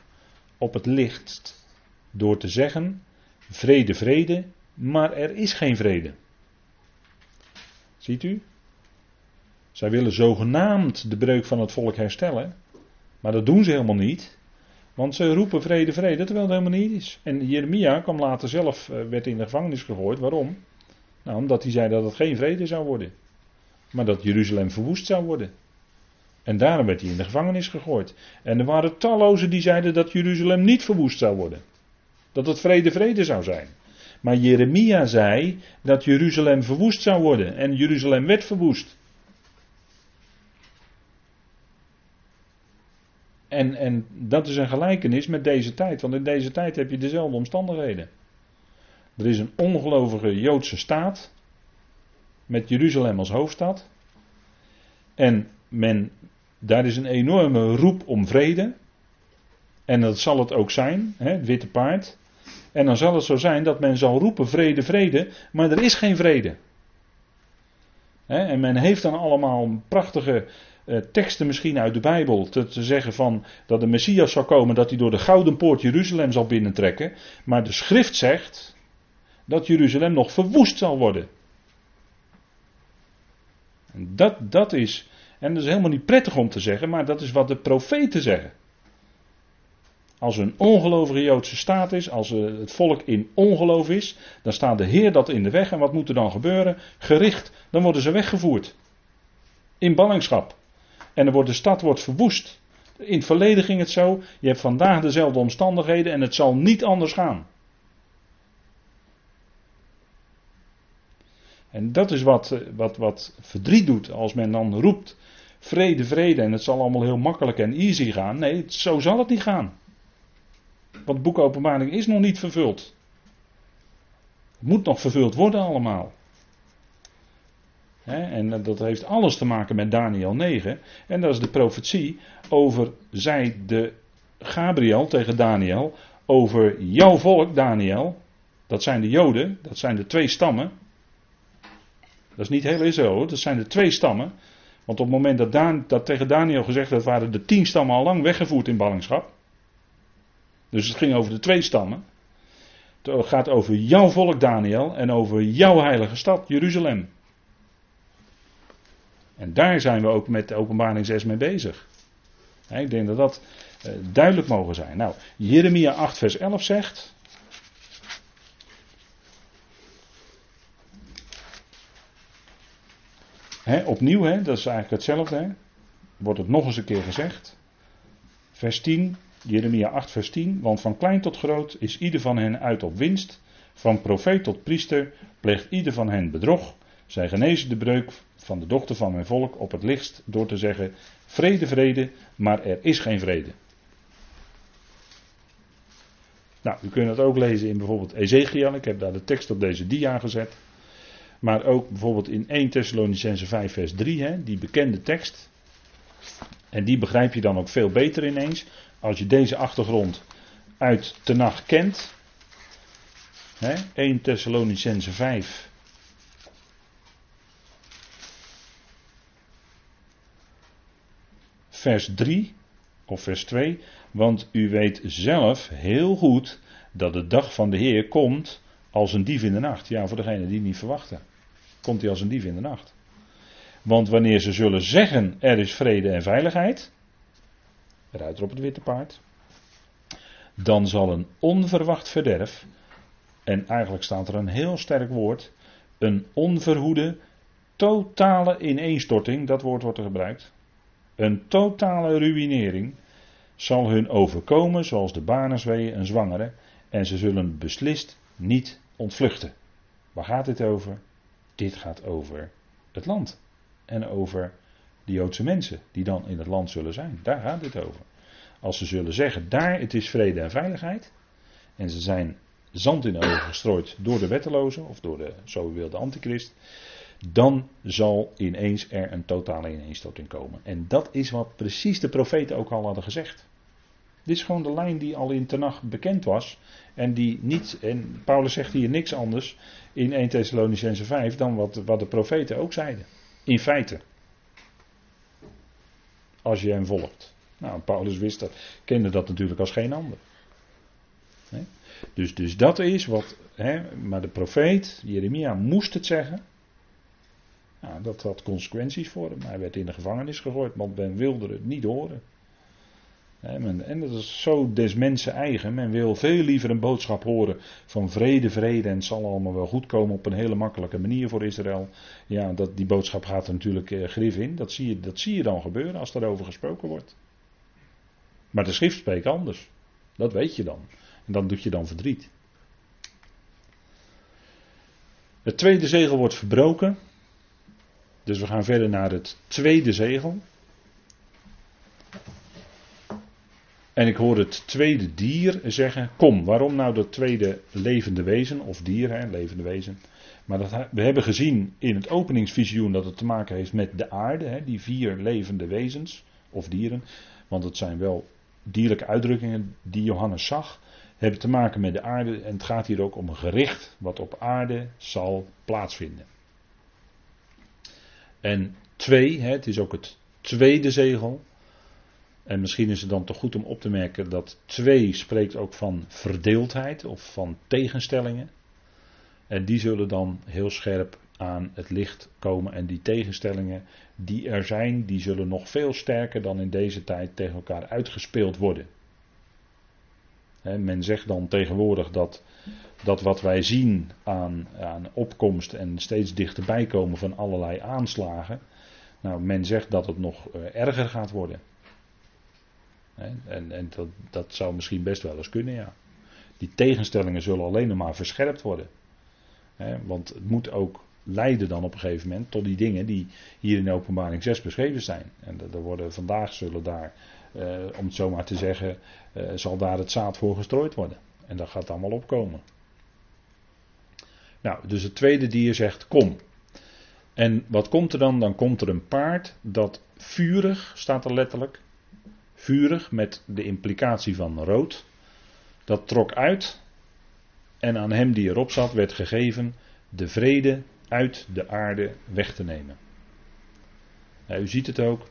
op het lichtst door te zeggen: vrede, vrede, maar er is geen vrede. Ziet u? Zij willen zogenaamd de breuk van het volk herstellen, maar dat doen ze helemaal niet. Want ze roepen vrede, vrede, terwijl het helemaal niet is. En Jeremia kwam later zelf, eh, werd in de gevangenis gegooid. Waarom? Nou, omdat hij zei dat het geen vrede zou worden. Maar dat Jeruzalem verwoest zou worden. En daarom werd hij in de gevangenis gegooid. En er waren tallozen die zeiden dat Jeruzalem niet verwoest zou worden. Dat het vrede vrede zou zijn. Maar Jeremia zei dat Jeruzalem verwoest zou worden. En Jeruzalem werd verwoest. En, en dat is een gelijkenis met deze tijd. Want in deze tijd heb je dezelfde omstandigheden. Er is een ongelovige Joodse staat. Met Jeruzalem als hoofdstad. En men daar is een enorme roep om vrede. En dat zal het ook zijn, hè, witte paard. En dan zal het zo zijn dat men zal roepen vrede, vrede, maar er is geen vrede. en men heeft dan allemaal prachtige eh, teksten misschien uit de Bijbel. Te, te zeggen van dat de Messias zal komen, dat hij door de gouden poort Jeruzalem zal binnentrekken. Maar de schrift zegt dat Jeruzalem nog verwoest zal worden. En dat, dat is, en dat is helemaal niet prettig om te zeggen, maar dat is wat de profeten zeggen. Als er een ongelovige Joodse staat is, als het volk in ongeloof is, dan staat de Heer dat in de weg. En wat moet er dan gebeuren? Gericht, dan worden ze weggevoerd. In ballingschap. En wordt de stad wordt verwoest. In het verleden ging het zo. Je hebt vandaag dezelfde omstandigheden en het zal niet anders gaan. En dat is wat, eh, wat, wat verdriet doet als men dan roept vrede, vrede en het zal allemaal heel makkelijk en easy gaan. Nee, zo zal het niet gaan. Want het boek is nog niet vervuld. Het moet nog vervuld worden allemaal. en dat heeft alles te maken met Daniel 9. En dat is de profetie over, zij de Gabriel tegen Daniel, over jouw volk Daniel. Dat zijn de Joden, dat zijn de twee stammen. Dat is niet heel Israël, dat zijn de twee stammen. Want op het moment dat, Dan, dat tegen Daniel gezegd werd, waren de tien stammen al lang weggevoerd in ballingschap. Dus het ging over de twee stammen. Het gaat over jouw volk Daniel en over jouw heilige stad Jeruzalem. En daar zijn we ook met de openbaring 6 mee bezig. Ik denk dat dat eh, duidelijk mogen zijn. Nou, Jeremia 8 vers 11 zegt. Opnieuw, dat is eigenlijk hetzelfde. Wordt het nog eens een keer gezegd. Vers 10. Jeremia 8, vers 10. Want van klein tot groot is ieder van hen uit op winst. Van profeet tot priester pleegt ieder van hen bedrog. Zij genezen de breuk van de dochter van mijn volk op het lichtst door te zeggen: Vrede, vrede, maar er is geen vrede. Nou, u kunt het ook lezen in bijvoorbeeld Ezekiel. Ik heb daar de tekst op deze dia gezet. Maar ook bijvoorbeeld in 1 Thessalonicense 5, vers 3, hè, die bekende tekst. En die begrijp je dan ook veel beter ineens als je deze achtergrond uit Tenach kent. Hè, 1 Thessalonicense 5. Vers 3 of vers 2. Want u weet zelf heel goed dat de dag van de Heer komt als een dief in de nacht. Ja, voor degene die het niet verwachten. Komt hij als een dief in de nacht. Want wanneer ze zullen zeggen er is vrede en veiligheid. Ruiter op het witte paard. Dan zal een onverwacht verderf. En eigenlijk staat er een heel sterk woord. Een onverhoede, totale ineenstorting. Dat woord wordt er gebruikt. Een totale ruïnering zal hun overkomen zoals de banersweeën een zwangere. En ze zullen beslist niet ontvluchten. Waar gaat dit over? Dit gaat over het land. En over de Joodse mensen die dan in het land zullen zijn. Daar gaat dit over. Als ze zullen zeggen, daar het is vrede en veiligheid. En ze zijn zand in de ogen gestrooid door de wettelozen, of door de, zo wil de antichrist. Dan zal ineens er een totale ineenstorting komen. En dat is wat precies de profeten ook al hadden gezegd. Dit is gewoon de lijn die al in Tenach bekend was. En die niet, en Paulus zegt hier niks anders in 1 Thessalonicense 5 dan wat, wat de profeten ook zeiden. In feite. Als je hem volgt. Nou, Paulus wist dat, kende dat natuurlijk als geen ander. Dus, dus dat is wat, maar de profeet, Jeremia, moest het zeggen. Nou, dat had consequenties voor hem. Hij werd in de gevangenis gegooid, want men wilde het niet horen. En dat is zo des mensen eigen. Men wil veel liever een boodschap horen van vrede, vrede en het zal allemaal wel goed komen op een hele makkelijke manier voor Israël. Ja, dat, die boodschap gaat er natuurlijk eh, grif in. Dat zie, je, dat zie je dan gebeuren als daarover gesproken wordt. Maar de schrift spreekt anders. Dat weet je dan. En dan doet je dan verdriet. Het tweede zegel wordt verbroken. Dus we gaan verder naar het tweede zegel. En ik hoor het tweede dier zeggen: Kom, waarom nou dat tweede levende wezen, of dier, levende wezen. Maar dat, we hebben gezien in het openingsvisioen dat het te maken heeft met de aarde, hè, die vier levende wezens, of dieren. Want het zijn wel dierlijke uitdrukkingen die Johannes zag, hebben te maken met de aarde. En het gaat hier ook om een gericht wat op aarde zal plaatsvinden. En twee, hè, het is ook het tweede zegel. En misschien is het dan toch goed om op te merken dat twee spreekt ook van verdeeldheid of van tegenstellingen. En die zullen dan heel scherp aan het licht komen. En die tegenstellingen die er zijn, die zullen nog veel sterker dan in deze tijd tegen elkaar uitgespeeld worden. men zegt dan tegenwoordig dat, dat wat wij zien aan, aan opkomst en steeds dichterbij komen van allerlei aanslagen. Nou, men zegt dat het nog eh, erger gaat worden. En, en dat, dat zou misschien best wel eens kunnen, ja. Die tegenstellingen zullen alleen maar verscherpt worden. Want het moet ook leiden dan op een gegeven moment tot die dingen die hier in openbaring 6 beschreven zijn. En er worden vandaag zullen daar, eh, om het zo maar te zeggen, eh, zal daar het zaad voor gestrooid worden. En dat gaat allemaal opkomen. Nou, dus het tweede dier zegt kom. En wat komt er dan? Dan komt er een paard dat vurig, staat er letterlijk, vurig met de implicatie van rood. Dat trok uit en aan hem die erop zat werd gegeven de vrede uit de aarde weg te nemen. Nou, u ziet het ook.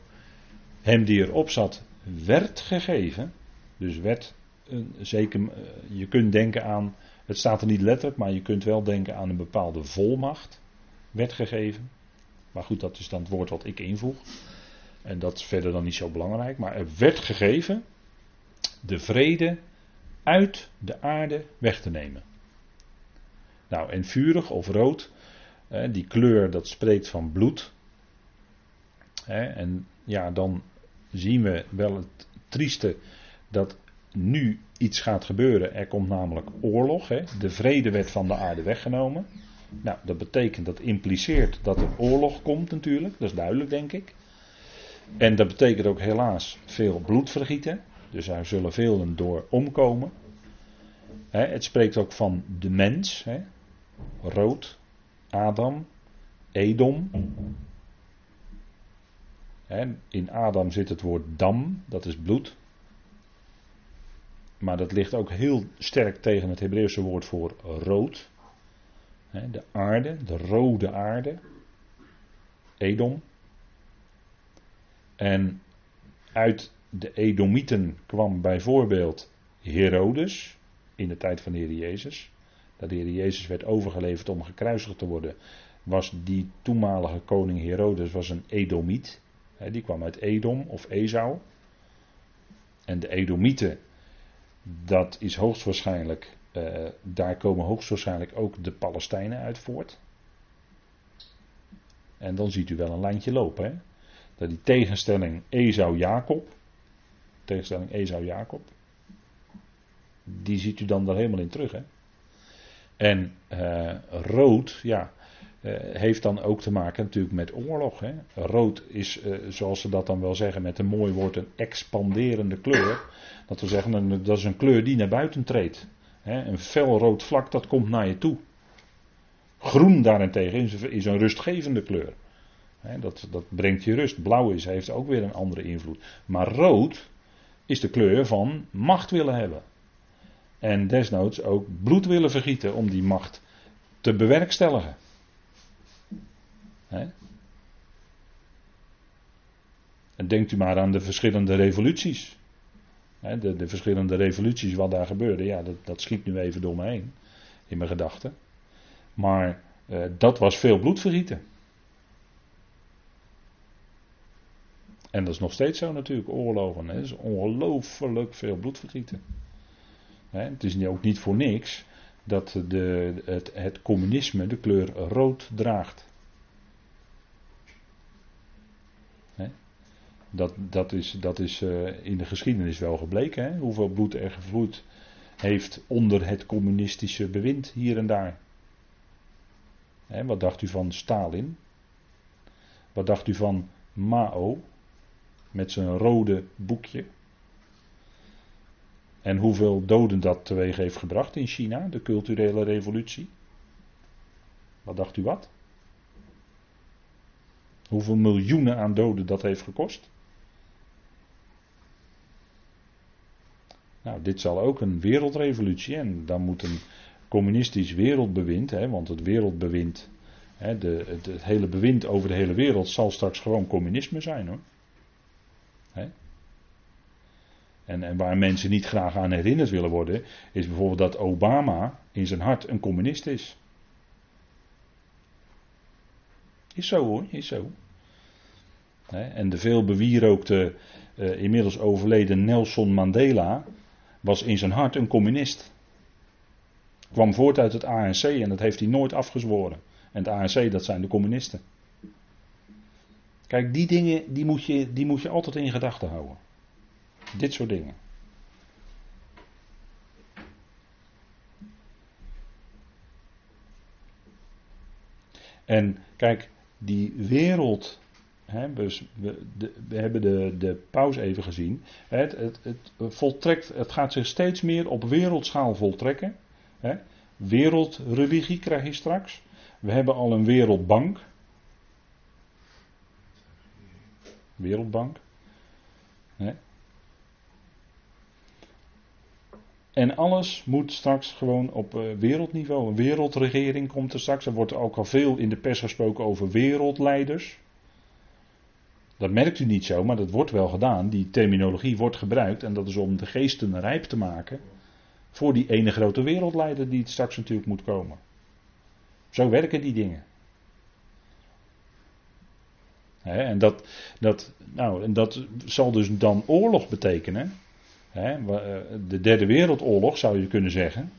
Hem die erop zat werd gegeven. Dus werd zeker. Eh, je kunt denken aan. Het staat er niet letterlijk, maar je kunt wel denken aan een bepaalde volmacht. Werd gegeven. Maar goed, dat is dan het woord wat ik invoeg. En dat is verder dan niet zo belangrijk. Maar er werd gegeven de vrede uit de aarde weg te nemen. Nou, en vurig of rood, die kleur dat spreekt van bloed. En ja, dan zien we wel het trieste dat nu iets gaat gebeuren. Er komt namelijk oorlog. De vrede werd van de aarde weggenomen. Nou, dat betekent, dat impliceert dat er oorlog komt natuurlijk. Dat is duidelijk, denk ik. En dat betekent ook helaas veel bloedvergieten. Dus daar zullen velen door omkomen. het spreekt ook van de mens. Rood, Adam, Edom. in Adam zit het woord dam, dat is bloed. Maar dat ligt ook heel sterk tegen het Hebreeuwse woord voor rood. de aarde, de rode aarde. Edom. En uit de Edomieten kwam bijvoorbeeld Herodes in de tijd van de Jezus dat de Jezus werd overgeleverd om gekruisigd te worden, was die toenmalige koning Herodes was een Edomiet. Die kwam uit Edom of Esau. En de Edomieten, dat is hoogstwaarschijnlijk, uh, daar komen hoogstwaarschijnlijk ook de Palestijnen uit voort. En dan ziet u wel een lijntje lopen. Hè? Dat die tegenstelling Esau-Jacob, tegenstelling Esau-Jacob, die ziet u dan daar helemaal in terug. Hè? En uh, rood, ja, uh, heeft dan ook te maken natuurlijk met oorlog. Hè. Rood is, uh, zoals ze dat dan wel zeggen met een mooi woord, een expanderende kleur. Dat wil zeggen, dat is een kleur die naar buiten treedt. Hè. Een felrood vlak, dat komt naar je toe. Groen daarentegen is een rustgevende kleur. Dat, dat brengt je rust. Blauw is, heeft ook weer een andere invloed. Maar rood is de kleur van macht willen hebben. En desnoods ook bloed willen vergieten om die macht te bewerkstelligen. En denkt u maar aan de verschillende revoluties. de, de, verschillende revoluties wat daar gebeurde. Ja, dat, dat schiet nu even door me heen. In mijn gedachten. Maar eh, dat was veel bloedvergieten. En dat is nog steeds zo natuurlijk, oorlogen. Er is ongelooflijk veel bloedvergieten. Het is ook niet voor niks dat de, het, het communisme de kleur rood draagt. Dat, dat is, dat is uh, in de geschiedenis wel gebleken, hè? hoeveel bloed er gevloeid heeft onder het communistische bewind hier en daar. Hè, wat dacht u van Stalin? Wat dacht u van Mao met zijn rode boekje? En hoeveel doden dat teweeg heeft gebracht in China, de culturele revolutie? Wat dacht u wat? Hoeveel miljoenen aan doden dat heeft gekost? Nou, dit zal ook een wereldrevolutie en dan moet een communistisch wereldbewind, hè, want het wereldbewind, hè, de, het, het, hele bewind over de hele wereld zal straks gewoon communisme zijn hoor. En, en waar mensen niet graag aan herinnerd willen worden, is bijvoorbeeld dat Obama in zijn hart een communist is. Is zo hoor, is zo. En de veel bewierookte, uh, inmiddels overleden Nelson Mandela was in zijn hart een communist. Kwam voort uit het ANC en dat heeft hij nooit afgezworen. En het ANC, dat zijn de communisten. Kijk, die dingen die moet je, die moet je altijd in gedachten houden. Dit soort dingen. En kijk, die wereld. Hè, we, we, hebben de, de pauze even gezien. Het, het, het, voltrekt, het gaat zich steeds meer op wereldschaal voltrekken. Hè. Wereldreligie krijg je straks. We hebben al een wereldbank. Wereldbank. En alles moet straks gewoon op uh, wereldniveau. Een wereldregering komt er straks. Er wordt ook al veel in de pers gesproken over wereldleiders. Dat merkt u niet zo, maar dat wordt wel gedaan. Die terminologie wordt gebruikt en dat is om de geesten rijp te maken voor die ene grote wereldleider die straks natuurlijk moet komen. Zo werken die dingen. En, dat, dat, nou, en dat zal dus dan oorlog betekenen. Eh, de derde wereldoorlog zou je kunnen zeggen.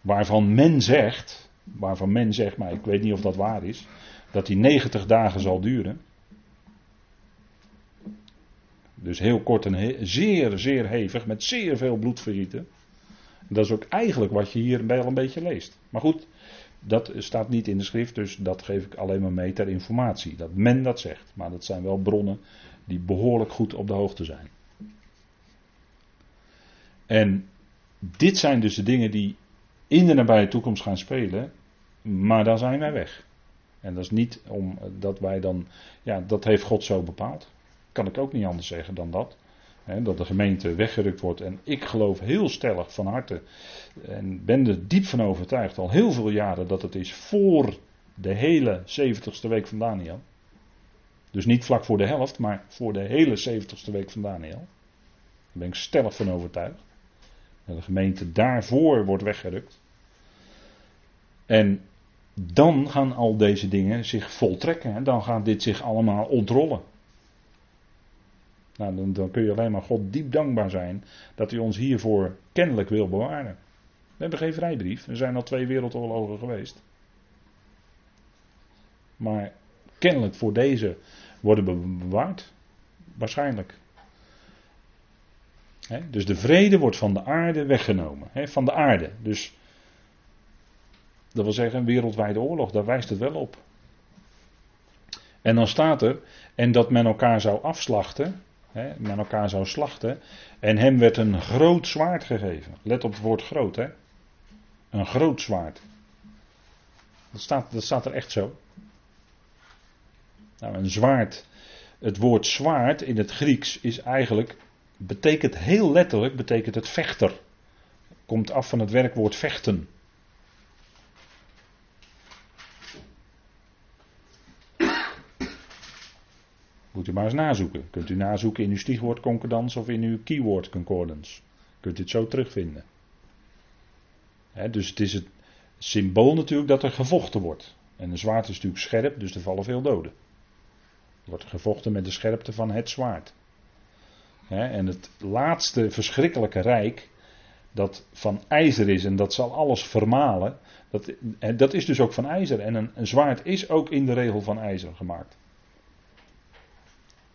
Waarvan men zegt, waarvan men zegt, maar ik weet niet of dat waar is, dat die 90 dagen zal duren. Dus heel kort en zeer, zeer hevig, met zeer veel bloedvergieten. Dat is ook eigenlijk wat je hier wel een beetje leest. Maar goed, dat staat niet in de schrift, dus dat geef ik alleen maar mee ter informatie. Dat men dat zegt. Maar dat zijn wel bronnen die behoorlijk goed op de hoogte zijn. En dit zijn dus de dingen die in de nabije toekomst gaan spelen, maar dan zijn wij weg. En dat is niet omdat wij dan, ja, dat heeft God zo bepaald. Kan ik ook niet anders zeggen dan dat. Dat de gemeente weggerukt wordt. En ik geloof heel stellig van harte. En ben er diep van overtuigd al heel veel jaren dat het is voor de hele 70ste week van Daniel. Dus niet vlak voor de helft, maar voor de hele 70ste week van Daniel. Daar ben ik stellig van overtuigd. Dat de gemeente daarvoor wordt weggerukt. En dan gaan al deze dingen zich voltrekken. Dan gaat dit zich allemaal ontrollen. Nou, dan, kun je alleen maar God diep dankbaar zijn dat hij ons hiervoor kennelijk wil bewaren. We hebben geen vrijbrief. Er zijn al twee wereldoorlogen geweest. Maar kennelijk voor deze worden we bewaard. Waarschijnlijk. dus de vrede wordt van de aarde weggenomen. van de aarde. Dus dat wil zeggen een wereldwijde oorlog. Daar wijst het wel op. En dan staat er. En dat men elkaar zou afslachten hè, met elkaar zou slachten. En hem werd een groot zwaard gegeven. Let op het woord groot, hè. Een groot zwaard. Dat staat, dat staat er echt zo. Nou, een zwaard. Het woord zwaard in het Grieks is eigenlijk. betekent heel letterlijk. betekent het vechter. Komt af van het werkwoord vechten. Moet u maar eens nazoeken. Kunt u nazoeken in uw stichwoordconcordans of in uw keyword concordance. Kunt u het zo terugvinden. dus het is het symbool natuurlijk dat er gevochten wordt. En een zwaard is natuurlijk scherp, dus er vallen veel doden. Er wordt gevochten met de scherpte van het zwaard. en het laatste verschrikkelijke rijk, dat van ijzer is en dat zal alles vermalen, dat, dat is dus ook van ijzer. En een, een zwaard is ook in de regel van ijzer gemaakt.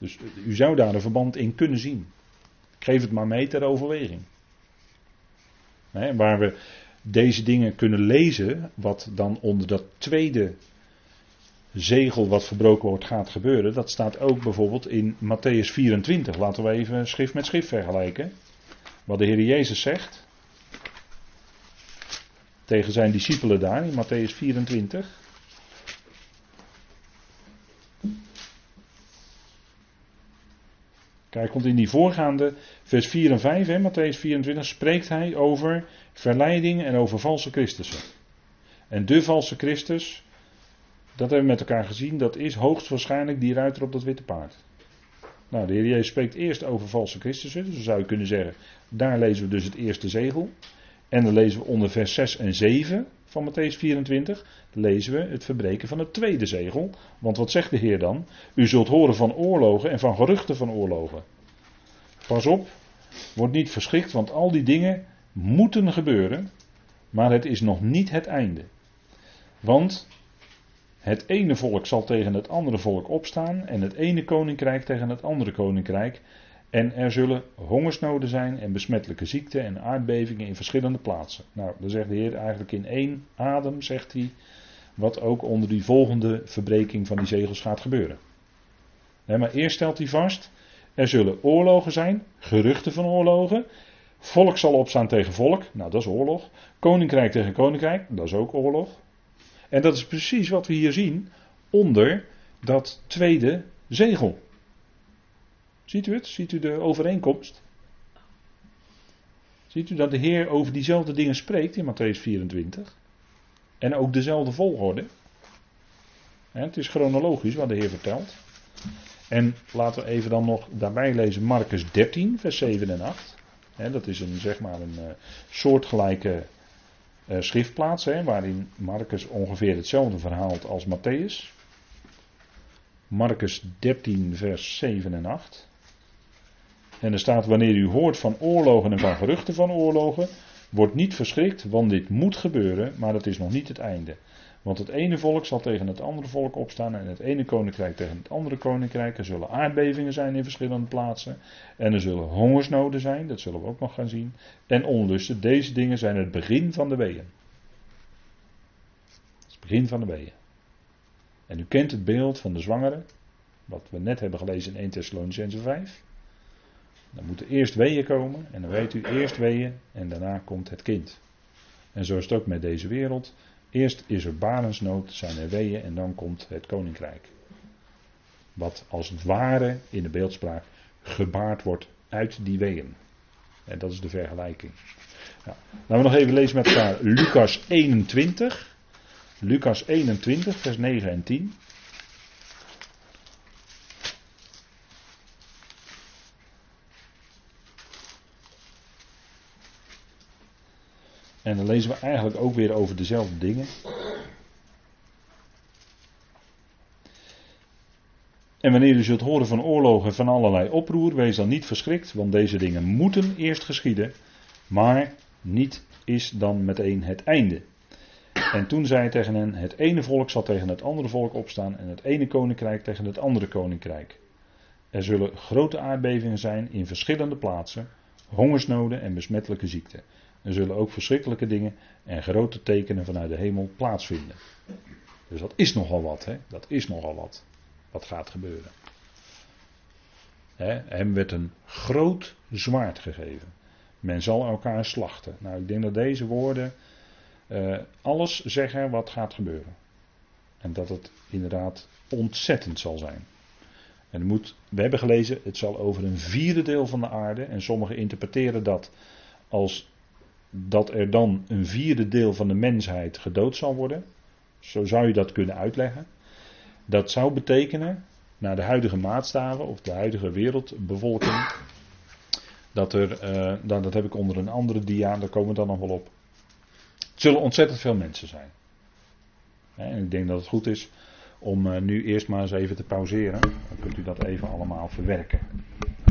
Dus u zou daar een verband in kunnen zien. Ik geef het maar mee ter overweging. waar we deze dingen kunnen lezen, wat dan onder dat tweede zegel wat verbroken wordt gaat gebeuren, dat staat ook bijvoorbeeld in Matthäus 24. Laten we even schrift met schrift vergelijken. Wat de Heer Jezus zegt tegen zijn discipelen daar in Matthäus 24. Kijk, komt in die voorgaande vers 4 en 5, hè, Matthäus 24, spreekt hij over verleiding en over valse Christussen. En de valse Christus, dat hebben we met elkaar gezien, dat is hoogstwaarschijnlijk die ruiter op dat witte paard. Nou, de Heer Jezus spreekt eerst over valse Christussen. Dus dan zou je kunnen zeggen, daar lezen we dus het eerste zegel. En dan lezen we onder vers 6 en 7 van Matthäus 24, lezen we het verbreken van het tweede zegel. Want wat zegt de Heer dan? U zult horen van oorlogen en van geruchten van oorlogen. Pas op, word niet verschrikt, want al die dingen moeten gebeuren, maar het is nog niet het einde. Want het ene volk zal tegen het andere volk opstaan en het ene koninkrijk tegen het andere koninkrijk. En er zullen hongersnoden zijn en besmettelijke ziekten en aardbevingen in verschillende plaatsen. Nou, dan zegt de Heer eigenlijk in één adem, zegt hij, wat ook onder die volgende verbreking van die zegels gaat gebeuren. Nee, maar eerst stelt hij vast, er zullen oorlogen zijn, geruchten van oorlogen. Volk zal opstaan tegen volk, nou dat is oorlog. Koninkrijk tegen koninkrijk, dat is ook oorlog. En dat is precies wat we hier zien onder dat tweede zegel. Ziet u het? Ziet u de overeenkomst? Ziet u dat de Heer over diezelfde dingen spreekt in Matthäus 24? En ook dezelfde volgorde. Het is chronologisch wat de Heer vertelt. En laten we even dan nog daarbij lezen Marcus 13, vers 7 en 8. Dat is een, zeg maar een eh, soortgelijke uh, schriftplaats, waarin Marcus ongeveer hetzelfde verhaalt als Matthäus. Marcus 13, vers 7 en 8. En er staat: Wanneer u hoort van oorlogen en van geruchten van oorlogen, wordt niet verschrikt, want dit moet gebeuren, maar het is nog niet het einde. Want het ene volk zal tegen het andere volk opstaan en het ene koninkrijk tegen het andere koninkrijk. Er zullen aardbevingen zijn in verschillende plaatsen. En er zullen hongersnoden zijn, dat zullen we ook nog gaan zien. En onlusten. Deze dingen zijn het begin van de weeën. Het begin van de weeën. En u kent het beeld van de zwangere, wat we net hebben gelezen in 1 Thessalonicense 5. Dan moeten eerst weeën komen en dan weet u eerst weeën en daarna komt het kind. En zo is het ook met deze wereld. Eerst is er barensnood, zijn er weeën en dan komt het koninkrijk. Wat als het ware in de beeldspraak gebaard wordt uit die weeën. En dat is de vergelijking. Laten we nog even lezen met elkaar Lucas 21. Lucas 21, vers 9 en 10. En dan lezen we eigenlijk ook weer over dezelfde dingen. En wanneer u zult horen van oorlogen van allerlei oproer, wees dan niet verschrikt, want deze dingen moeten eerst geschieden, maar niet is dan meteen het einde. En toen zei hij tegen hen: Het ene volk zal tegen het andere volk opstaan en het ene koninkrijk tegen het andere koninkrijk. Er zullen grote aardbevingen zijn in verschillende plaatsen, hongersnoden en besmettelijke ziekten. Er zullen ook verschrikkelijke dingen en grote tekenen vanuit de hemel plaatsvinden. Dus dat is nogal wat, hè? Dat is nogal wat. Wat gaat gebeuren. Hè? Hem werd een groot zwaard gegeven. Men zal elkaar slachten. Nou, ik denk dat deze woorden uh, alles zeggen wat gaat gebeuren. En dat het inderdaad ontzettend zal zijn. En moet, we hebben gelezen, het zal over een vierde deel van de aarde. En sommigen interpreteren dat als dat er dan een vierde deel van de mensheid gedood zal worden. Zo zou je dat kunnen uitleggen. Dat zou betekenen, naar de huidige maatstaven of de huidige wereldbevolking, dat er, uh, dat heb ik onder een andere dia, daar komen we dan nog wel op. Het zullen ontzettend veel mensen zijn. En ik denk dat het goed is om uh, nu eerst maar eens even te pauzeren. Dan kunt u dat even allemaal verwerken.